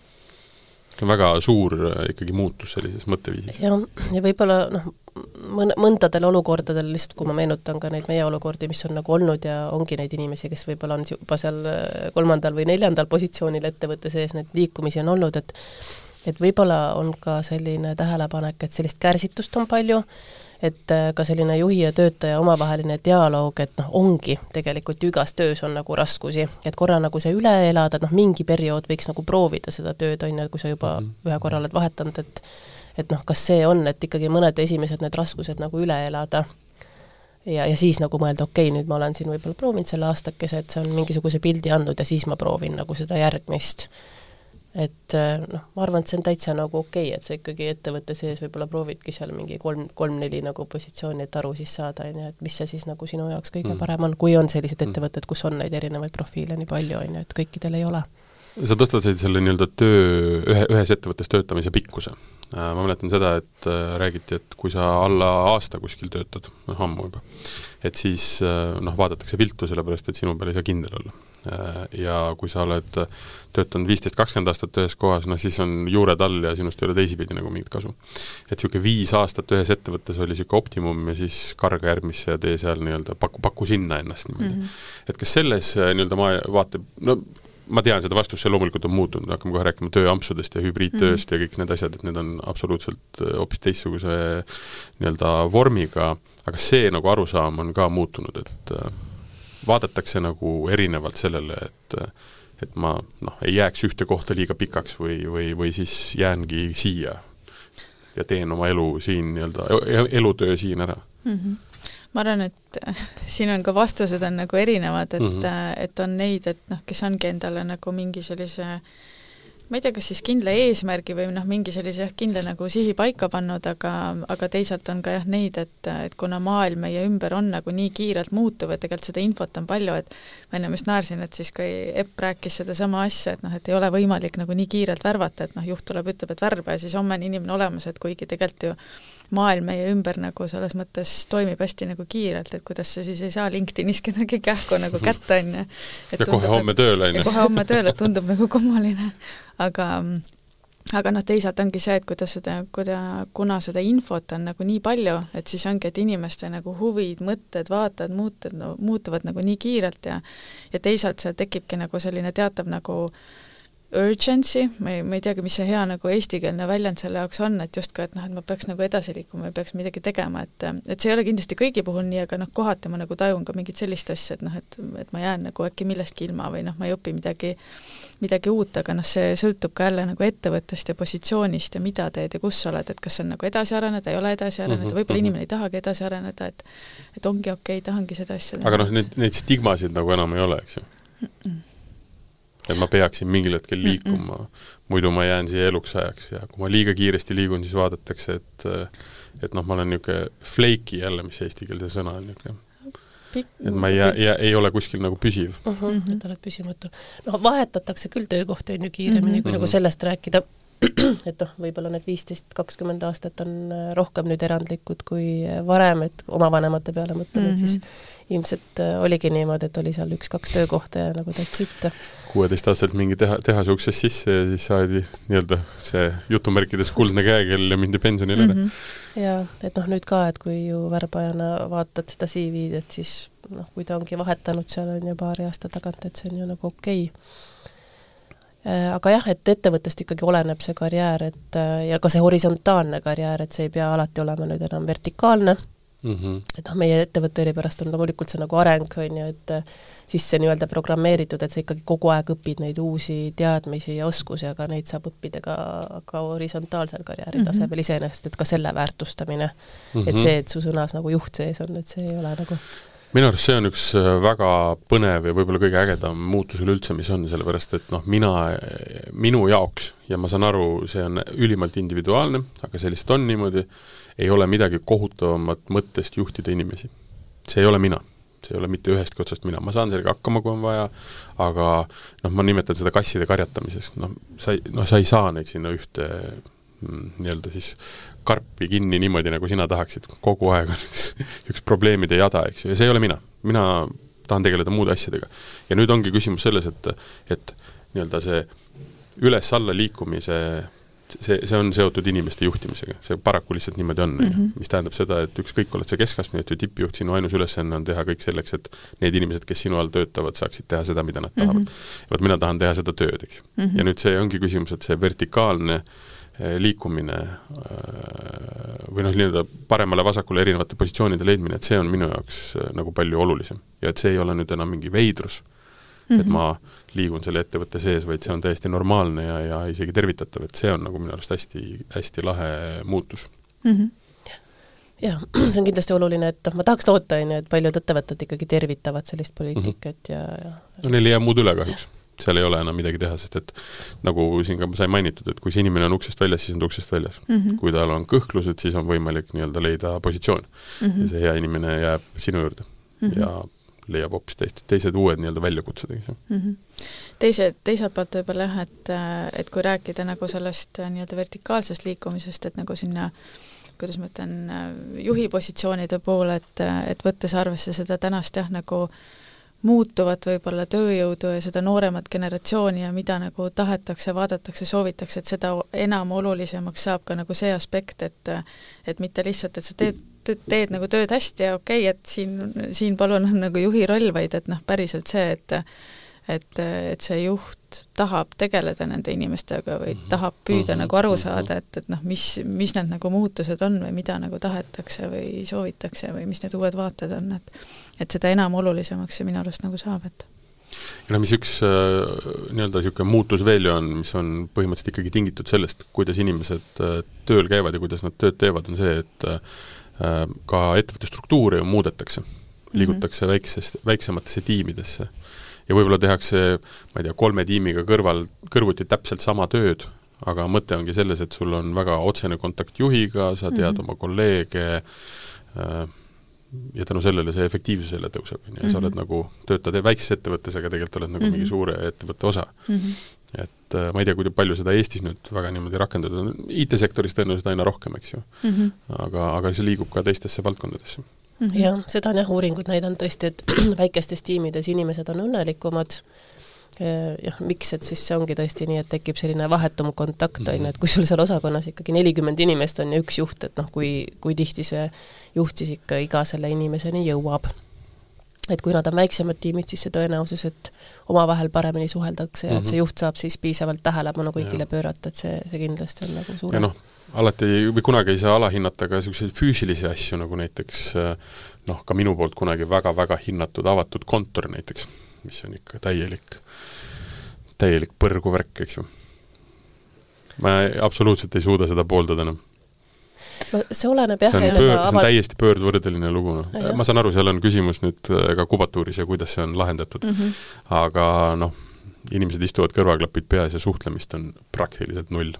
see on väga suur äh, ikkagi muutus sellises mõtteviisis. jah, ja võib-olla noh, mõn-, mõndadel olukordadel, lihtsalt kui ma meenutan ka neid meie olukordi, mis on nagu olnud ja ongi neid inimesi, kes võib-olla on juba seal äh, kolmandal või neljandal positsioonil ettevõtte sees, neid liikumisi on olnud, et et võib-olla on ka selline tähelepanek, et sellist kärsitust on palju, et äh, ka selline juhi ja töötaja omavaheline dialoog, et noh, ongi tegelikult ju igas töös on nagu raskusi, et korra nagu see üle elada, et noh, mingi periood võiks nagu proovida seda tööd, on ju, kui sa juba -hmm. ühe korra oled vahetanud, et et noh, kas see on, et ikkagi mõned esimesed need raskused nagu üle elada ja, ja siis nagu mõelda, okei okay,, nüüd ma olen siin võib-olla proovinud selle aastakese, et see on mingisuguse pildi andnud ja siis ma proovin nagu seda järgmist et äh, noh, ma arvan, et see on täitsa nagu okei okay,, et sa ikkagi ettevõtte sees võib-olla proovidki seal mingi kolm, kolm-neli nagu positsiooni, et aru siis saada, on ju, et mis see siis nagu sinu jaoks kõige mm. parem on, kui on sellised mm. ettevõtted, kus on neid erinevaid profiile nii palju, on ju, et kõikidel ei ole. Sa tõstatasid selle nii-öelda töö, ühe, ühes ettevõttes töötamise pikkuse. Äh, ma mäletan seda, et äh, räägiti, et kui sa alla aasta kuskil töötad, noh ammu juba, et siis noh, vaadatakse viltu, sellepärast et sinu peal ei saa kindel olla Äh, ja kui sa oled töötanud viisteist, kakskümmend aastat ühes kohas, noh siis on juured all ja sinust ei ole teisipidi nagu mingit kasu. et niisugune viis aastat ühes ettevõttes oli niisugune optimum ja siis karga järgmisse ja tee seal nii-öelda, paku, paku sinna ennast niimoodi mm. -hmm. et kas selles äh, nii-öelda ma vaate, no ma tean seda vastust, see loomulikult on muutunud, hakkame kohe rääkima tööampsudest ja hübriidtööst mm -hmm. ja kõik need asjad, et need on absoluutselt äh, hoopis teistsuguse nii-öelda vormiga, aga see nagu arusaam on ka muutunud, et vaadatakse nagu erinevalt sellele, et et ma noh, ei jääks ühte kohta liiga pikaks või, või, või siis jäängi siia ja teen oma elu siin nii-öelda, e-, elutöö siin ära mm. -hmm ma arvan, et siin on ka vastused on nagu erinevad, et mm, -hmm. et on neid, et noh, kes ongi endale nagu mingi sellise ma ei tea, kas siis kindla eesmärgi või noh, mingi sellise jah, kindla nagu sihi paika pannud, aga, aga teisalt on ka jah neid, et, et kuna maailm meie ümber on nagu nii kiirelt muutuv, et tegelikult seda infot on palju, et ma ennem just naersin, et siis kui Epp rääkis sedasama asja, et noh, et ei ole võimalik nagu nii kiirelt värvata, et noh, juht tuleb, ütleb, et värba ja siis homme on inimene olemas, et kuigi tegelikult ju maailm meie ümber nagu selles mõttes toimib hästi nagu kiirelt, et kuidas sa siis ei saa LinkedInis kedagi kähku nagu kätte, on ju. ja kohe homme tööle, on ju. kohe homme tööle, tundub nagu kummaline aga aga noh, teisalt ongi see, et kuidas seda, kuida-, kuna seda infot on nagu nii palju, et siis ongi, et inimeste nagu huvid, mõtted, vaated muutud no,, muutuvad nagu nii kiirelt ja ja teisalt seal tekibki nagu selline teatav nagu urgency, ma ei, ma ei teagi, mis see hea nagu eestikeelne väljend selle jaoks on, et justkui, et noh, et ma peaks nagu edasi liikuma ja peaks midagi tegema, et et see ei ole kindlasti kõigi puhul nii, aga noh, kohati ma nagu tajun ka mingit sellist asja, et noh, et, et ma jään nagu äkki millestki ilma või noh, ma ei õpi midagi midagi uut, aga noh, see sõltub ka jälle nagu ettevõttest ja positsioonist ja mida teed ja kus sa oled, et kas on nagu edasi areneda, ei ole edasi areneda mm -hmm., võib-olla mhm. inimene ei tahagi edasi areneda, et et ongi okei okay,, tahangi seda asja aga noh, neid, neid stigmasid nagu enam ei ole, eks ju mm? -mm. Et ma peaksin mingil hetkel liikuma mm, -mm. muidu ma jään siia eluks ajaks ja kui ma liiga kiiresti liigun, siis vaadatakse, et et noh, ma olen niisugune flaky jälle, mis eesti keelde sõna on niisugune et ma ei jää, jää, ei ole kuskil nagu püsiv uh. -huh, et oled püsimatu. noh, vahetatakse küll töökohti, on ju, kiiremini mm, -hmm. kui nagu mhm. sellest rääkida, et noh, võib-olla need viisteist, kakskümmend aastat on äh, rohkem nüüd erandlikud kui varem, et oma vanemate peale mõtleme mm, -hmm. siis mhm. ilmselt äh, oligi niimoodi, et oli seal üks-kaks töökohta ja nagu that's it. kuueteistaastaselt mingi teha, tehase uksest sisse ja siis saadi nii-öelda see jutumärkides kuldne käekell ja mindi pensionile mm. -hmm. jaa, et noh, nüüd ka, et kui ju värbajana vaatad seda CV-d, et siis noh, kui ta ongi vahetanud seal on ju paari aasta tagant, et see on ju nagu okei okay Äh, aga jah, et ettevõttest ikkagi oleneb see karjäär, et äh, ja ka see horisontaalne karjäär, et see ei pea alati olema nüüd enam vertikaalne mm, -hmm. et noh, meie ettevõtte eripärast on loomulikult see nagu areng, on ju, et äh, sisse nii-öelda programmeeritud, et sa ikkagi kogu aeg õpid neid uusi teadmisi ja oskusi, aga neid saab õppida ka, ka horisontaalsel karjääri mm -hmm. tasemel iseenesest, et ka selle väärtustamine mm. -hmm. et see, et su sõnas nagu juht sees on, et see ei ole nagu minu arust see on üks äh, väga põnev ja võib-olla kõige ägedam muutus üleüldse, mis on, sellepärast et noh, mina, minu jaoks, ja ma saan aru, see on ülimalt individuaalne, aga see lihtsalt on niimoodi, ei ole midagi kohutavamat mõttest juhtida inimesi. see ei ole mina. See ei ole mitte ühestki otsast mina, ma saan sellega hakkama, kui on vaja, aga noh, ma nimetan seda kasside karjatamiseks, noh, sa ei, noh, sa ei saa neid sinna ühte mm, nii-öelda siis karpi kinni niimoodi, nagu sina tahaksid, kogu aeg on üks, üks probleemide jada, eks ju, ja see ei ole mina. mina tahan tegeleda muude asjadega. ja nüüd ongi küsimus selles, et, et nii-öelda see üles-alla liikumise see, see on seotud inimeste juhtimisega, see paraku lihtsalt niimoodi on, ju. Mhm. mis tähendab seda, et ükskõik, oled sa keskastmeid või tippjuht, sinu ainus ülesanne on teha kõik selleks, et need inimesed, kes sinu all töötavad, saaksid teha seda, mida nad tahavad mm. -hmm. vot mina tahan teha seda tööd, eks mm. -hmm. ja nüüd see ongi küsimus, et see vertikaalne äh, liikumine eh, või noh, nii-öelda paremale-vasakule erinevate positsioonide leidmine, et see on minu jaoks eh, nagu palju olulisem. ja et see ei ole nüüd enam mingi veidrus et mhm. ma liigun selle ettevõtte sees, vaid see on täiesti normaalne ja, ja isegi tervitatav, et see on nagu minu arust hästi, hästi lahe muutus mm. -hmm jah, see on kindlasti oluline, et noh, ma tahaks loota, on ju, et paljud ettevõtted ikkagi tervitavad sellist poliitikat mm -hmm. ja, ja no neil ei jää muud üle kahjuks seal ei ole enam midagi teha, sest et nagu siin ka sai mainitud, et kui see inimene on uksest väljas, siis on ta uksest väljas mm. -hmm. kui tal on kõhklused, siis on võimalik nii-öelda leida positsioon mm. -hmm. ja see hea inimene jääb sinu juurde mm -hmm. ja leiab hoopis teist, teised uued nii-öelda väljakutsed, eks ju mm -hmm. teise, teiselt poolt võib-olla jah, et, et kui rääkida nagu sellest nii-öelda vertikaalsest liikumisest, et nagu sinna kuidas ma ütlen, juhi positsioonide poole, et, et võttes arvesse seda tänast jah, nagu äh, muutuvat võib-olla tööjõudu ja seda nooremat generatsiooni ja mida nagu tahetakse, vaadatakse, soovitakse, et seda enam olulisemaks saab ka nagu see aspekt, et et mitte lihtsalt, et sa teed, teed nagu tööd hästi ja okei okay,, et siin, siin palun on nagu juhi roll, vaid et noh, päriselt see, et et, et see juht tahab tegeleda nende inimestega või mhm. tahab püüda mm -hmm. nagu aru mhm. saada, et, et noh, mis, mis need nagu muutused on või mida nagu tahetakse või soovitakse või mis need uued vaated on, et et seda enam olulisemaks see minu arust nagu saab, et ja no mis üks äh, nii-öelda niisugune muutus veel ju on, mis on põhimõtteliselt ikkagi tingitud sellest, kuidas inimesed äh, tööl käivad ja kuidas nad tööd teevad, on see, et äh, ka ettevõtte struktuuri ju muudetakse. liigutakse mm -hmm. väiksest, väiksematesse tiimidesse ja võib-olla tehakse, ma ei tea, kolme tiimiga kõrval, kõrvuti täpselt sama tööd, aga mõte ongi selles, et sul on väga otsene kontakt juhiga, sa tead mm -hmm. oma kolleege äh,, ja tänu sellele see efektiivsus jälle tõuseb, on ju, ja sa oled mhm. nagu, töötad väikses ettevõttes, aga tegelikult oled nagu mm -hmm. mingi mhm. suure ettevõtte osa mm. -hmm. et äh, ma ei tea, kui palju seda Eestis nüüd väga niimoodi rakendatud on, IT-sektoris tõenäoliselt aina rohkem, eks ju mm. -hmm. aga, aga see liigub ka teistesse valdkondadesse mm -hmm. jah, seda on jah, uuringud näidanud tõesti, et väikestes tiimides inimesed on õnnelikumad, jah, miks, et siis see ongi tõesti nii, et tekib selline vahetum kontakt, on ju, et kui sul seal osakonnas ikkagi nelikümmend inimest on ja üks juht, et noh, kui, kui tihti see juht siis ikka iga selle inimeseni jõuab. et kui nad on väiksemad tiimid, siis see tõenäosus, et omavahel paremini suheldakse ja mm -hmm. et see mhm. juht saab siis piisavalt tähelepanu kõigile ja. pöörata, et see, see kindlasti on nagu suurem. noh, alati või kunagi ei saa alahinnata ka niisuguseid füüsilisi asju, nagu näiteks noh, ka minu poolt kunagi väga-väga hinnatud avatud kontor näiteks, mis on ikka täielik, täielik põrguvärk, eks ju. ma absoluutselt ei suuda seda pooldada enam no see oleneb jah, see on, pöör, see on täiesti pöördvõrdeline lugu, noh. ma saan aru, seal on küsimus nüüd äh, ka kubatuuris ja kuidas see on lahendatud mm, -hmm. aga noh, inimesed istuvad kõrvaklapid peas ja suhtlemist on praktiliselt null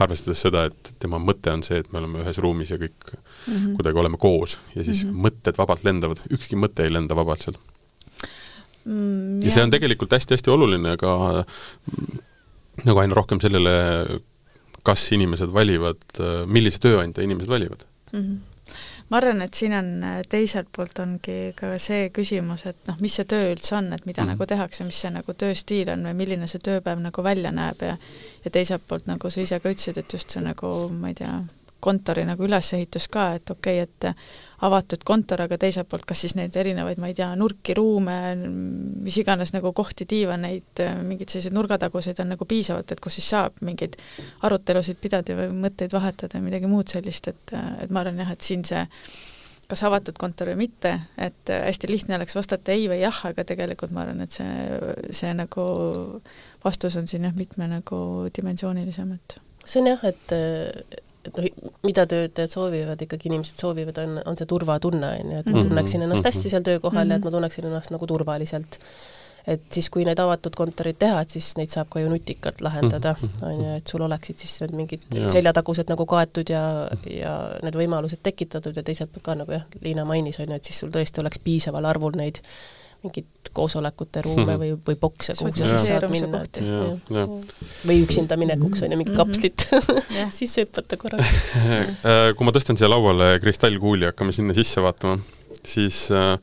arvestades seda, et tema mõte on see, et me oleme ühes ruumis ja kõik mm -hmm. kuidagi oleme koos ja siis mm -hmm. mõtted vabalt lendavad, ükski mõte ei lenda vabalt seal mm,. ja see on tegelikult hästi-hästi oluline ka nagu aina rohkem sellele kas inimesed valivad, millise tööandja inimesed valivad mm? -hmm ma arvan, et siin on teiselt poolt ongi ka see küsimus, et noh, mis see töö üldse on, et mida mm -hmm. nagu tehakse, mis see nagu tööstiil on või milline see tööpäev nagu välja näeb ja ja teiselt poolt, nagu sa ise ka ütlesid, et just see nagu, ma ei tea, kontori nagu ülesehitus ka, et okei okay,, et avatud kontor, aga teiselt poolt kas siis neid erinevaid, ma ei tea, nurki, ruume, mis iganes nagu kohti, diivaneid, mingeid selliseid nurgataguseid on nagu piisavalt, et kus siis saab mingeid arutelusid pidada või mõtteid vahetada ja midagi muud sellist, et, et ma arvan jah, et siin see kas avatud kontor või mitte, et hästi lihtne oleks vastata ei või jah, aga tegelikult ma arvan, et see, see nagu vastus on siin jah, mitme nagu dimensioonilisem, et see on jah, et et noh, mida töötajad soovivad, ikkagi inimesed soovivad, on, on see turvatunne, on ju, et ma mhm. tunneksin ennast hästi mhm. seal töökohal mm -hmm. ja et ma tunneksin ennast nagu turvaliselt. et siis, kui need avatud kontorid teha, et siis neid saab ka ju nutikalt lahendada, mhm. on ju, et sul oleksid siis need mingid ja. seljatagused nagu kaetud ja, ja need võimalused tekitatud ja teiselt poolt ka, nagu jah, Liina mainis, on ju, et siis sul tõesti oleks piisaval arvul neid mingit koosolekute ruume või, või bokse, kuhu sa siis saad minna, või üksinda minekuks on ju, mingi kapslit sisse hüpata korraga. Äh, kui ma tõstan siia lauale kristallkuuli, hakkame sinna sisse vaatama, siis äh,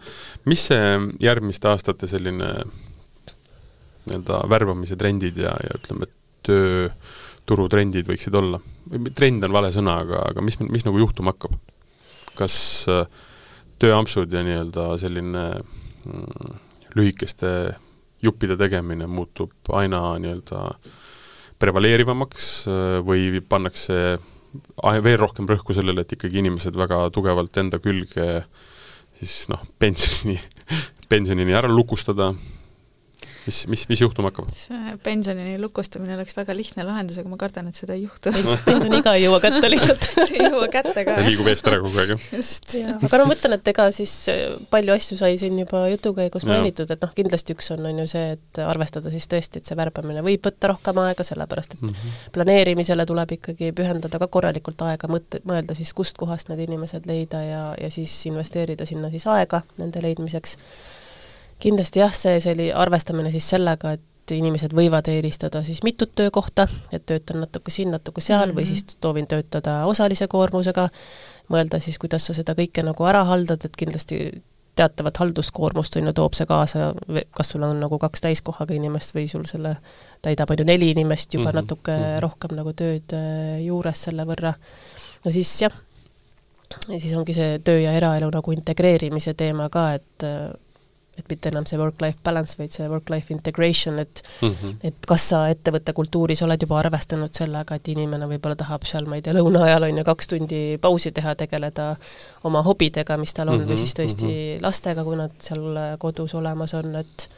mis see järgmiste aastate selline nii-öelda värbamise trendid ja, ja ütleme, tööturutrendid võiksid olla? trend on vale sõna, aga, aga mis, mis nagu juhtuma hakkab? kas äh, tööampsud ja nii-öelda selline lühikeste juppide tegemine muutub aina nii-öelda prevaleerivamaks äh, või pannakse veel rohkem rõhku sellele, et ikkagi inimesed väga tugevalt enda külge siis noh, pensioni, pensionini ära lukustada mis, mis, mis juhtuma hakkab? see pensionini lukustamine oleks väga lihtne lahendus, aga ma kardan, et seda ei juhtu. pensioniiga ei jõua kätte lihtsalt see ei jõua kätte ka. liigub eest ära kogu aeg, jah? just. aga no ma mõtlen, et ega siis äh, palju asju sai siin juba jutu käigus mainitud, et noh, kindlasti üks on, on ju see, et arvestada siis tõesti, et see värbamine võib võtta rohkem aega, sellepärast et mm -hmm. planeerimisele tuleb ikkagi pühendada ka korralikult aega, mõtte, mõelda siis, kustkohast need inimesed leida ja, ja siis investeerida sinna siis aega nende leidmiseks kindlasti jah, see, see oli arvestamine siis sellega, et inimesed võivad eelistada siis mitut töökohta, et töötan natuke siin, natuke seal mm -hmm. või mhm. siis soovin töötada osalise koormusega, mõelda siis, kuidas sa seda kõike nagu ära haldad, et kindlasti teatavat halduskoormust on ju, toob see kaasa, kas sul on nagu kaks täiskohaga inimest või sul selle täidab on ju neli inimest juba mm -hmm. natuke mm -hmm. rohkem nagu tööd äh, juures selle võrra. no siis jah, ja siis ongi see töö ja eraelu nagu integreerimise teema ka, et äh, et mitte enam see work-life balance, vaid see work-life integration, et mm -hmm. et kas sa ettevõtte kultuuris oled juba arvestanud sellega, et inimene võib-olla tahab seal, ma ei tea, lõuna ajal on ju kaks tundi pausi teha, tegeleda oma hobidega, mis tal on mm, -hmm. või siis tõesti mm -hmm. lastega, kui nad seal kodus olemas on, et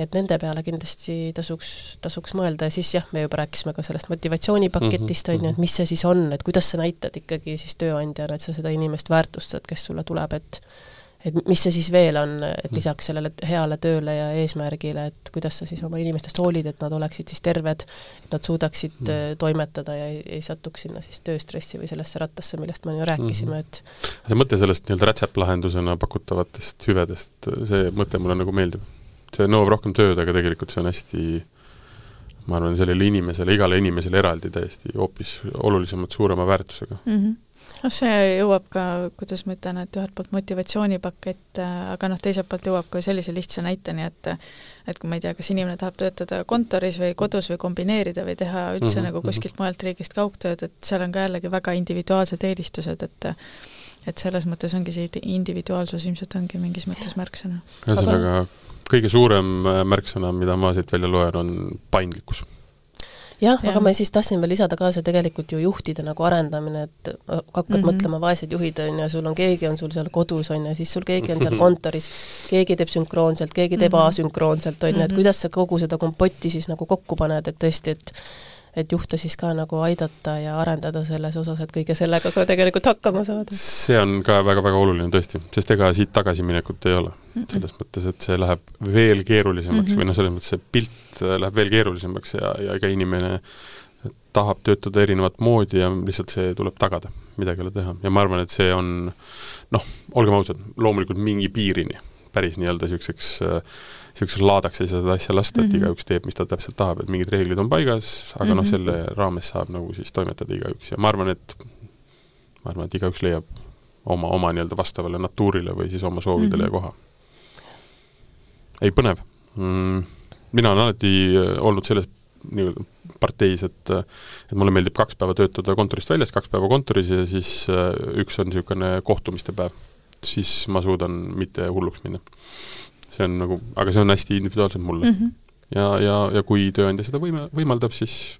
et nende peale kindlasti tasuks, tasuks mõelda ja siis jah, me juba rääkisime ka sellest motivatsioonipaketist, on ju, et mis see siis on, et kuidas sa näitad ikkagi siis tööandjana, et sa seda inimest väärtustad, kes sulle tuleb, et et mis see siis veel on, et mm. lisaks sellele heale tööle ja eesmärgile, et kuidas sa siis oma inimestest hoolid, et nad oleksid siis terved, et nad suudaksid mm. Äh, toimetada ja ei, ei satuks sinna siis tööstressi või sellesse rattasse, millest me ju rääkisime, mm. et see mõte sellest nii-öelda rätseplahendusena pakutavatest hüvedest, see mõte mulle nagu meeldib. see nõuab rohkem tööd, aga tegelikult see on hästi ma arvan, sellele inimesele, igale inimesele eraldi täiesti hoopis olulisemalt suurema väärtusega mm. -hmm noh, see jõuab ka, kuidas ma ütlen, et ühelt poolt motivatsioonipakett, aga noh, teiselt poolt jõuab ka sellise lihtsa näiteni, et et kui ma ei tea, kas inimene tahab töötada kontoris või kodus või kombineerida või teha üldse mm -hmm. nagu kuskilt mujalt riigist kaugtööd, et seal on ka jällegi väga individuaalsed eelistused, et et selles mõttes ongi see individuaalsus ilmselt ongi mingis mõttes märksõna. ühesõnaga, kõige suurem märksõna, mida ma siit välja loen, on paindlikkus jah ja., aga ma siis tahtsin veel lisada ka see tegelikult ju juhtide nagu arendamine, et äh, hakkad mm -hmm. mõtlema, vaesed juhid on ju, sul on keegi on sul seal kodus, on ju, siis sul keegi on seal kontoris, keegi teeb sünkroonselt, keegi teeb mm -hmm. asünkroonselt, on ju, et mhm. kuidas sa kogu seda kompotti siis nagu kokku paned, et tõesti, et et juhte siis ka nagu aidata ja arendada selles osas, et kõige sellega ka tegelikult hakkama saada. see on ka väga-väga oluline tõesti, sest ega siit tagasiminekut ei ole mm. -mm. selles mõttes, et see läheb veel keerulisemaks mm -hmm. või noh, selles mõttes see pilt läheb veel keerulisemaks ja, ja ega inimene tahab töötada erinevat moodi ja lihtsalt see tuleb tagada, midagi ei ole teha. ja ma arvan, et see on noh, olgem ausad, loomulikult mingi piirini päris nii-öelda niisuguseks niisuguseks laadaks ei saa seda asja lasta, et mm -hmm. igaüks teeb, mis ta täpselt tahab, et mingid reeglid on paigas, aga mm -hmm. noh, mhm. selle raames saab nagu siis toimetada igaüks ja ma arvan, et ma arvan, et igaüks leiab oma, oma nii-öelda vastavale natuurile või siis oma soovidele mm -hmm. koha. ei, põnev mm,. mina olen alati olnud selles nii-öelda parteis, et et mulle meeldib kaks päeva töötada kontorist väljas, kaks päeva kontoris ja siis üks on niisugune kohtumiste päev. Siis ma suudan mitte hulluks minna see on nagu, aga see on hästi individuaalselt mulle mm. -hmm. ja, ja, ja kui tööandja seda võime, võimaldab, siis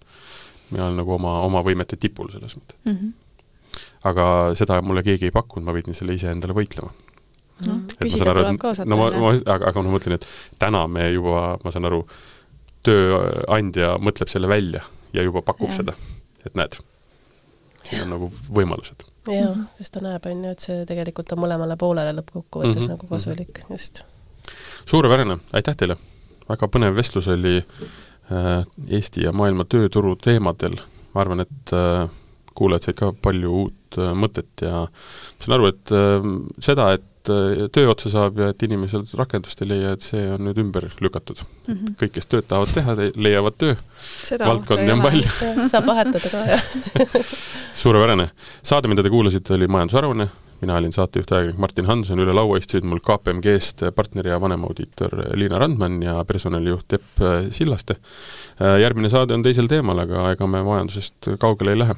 mina olen nagu oma, oma võimete tipul selles mõttes mm. -hmm. aga seda mulle keegi ei pakkunud, ma pidin selle ise endale võitlema no,. küsida tuleb ka osata. no ma, ma, aga, aga ma mõtlen, et täna me juba, ma saan aru, tööandja mõtleb selle välja ja juba pakub ja. seda, et näed, siin on nagu võimalused. Jaa, sest ta näeb, on ju, et see tegelikult on mõlemale poolele lõppkokkuvõttes mm -hmm. nagu kasulik, just suurepärane, aitäh teile! väga põnev vestlus oli äh, Eesti ja maailma tööturu teemadel, ma arvan, et äh, kuulajad said ka palju uut äh, mõtet ja ma saan aru, et seda, et töö otsa saab ja et inimesed rakendust ei leia, et see on nüüd ümber lükatud mm. -hmm. kõik, kes tööd tahavad teha, leiavad töö. valdkondi on palju. saab vahetada ka, jah suurepärane. saade, mida te kuulasite, oli Majandusaruanne mina olin saatejuht-ajakirjanik Martin Hanson, üle laua istusid mul KPMG-st partner ja vanemaudiitor Liina Randman ja personalijuht Epp Sillaste. järgmine saade on teisel teemal, aga ega me majandusest kaugele ei lähe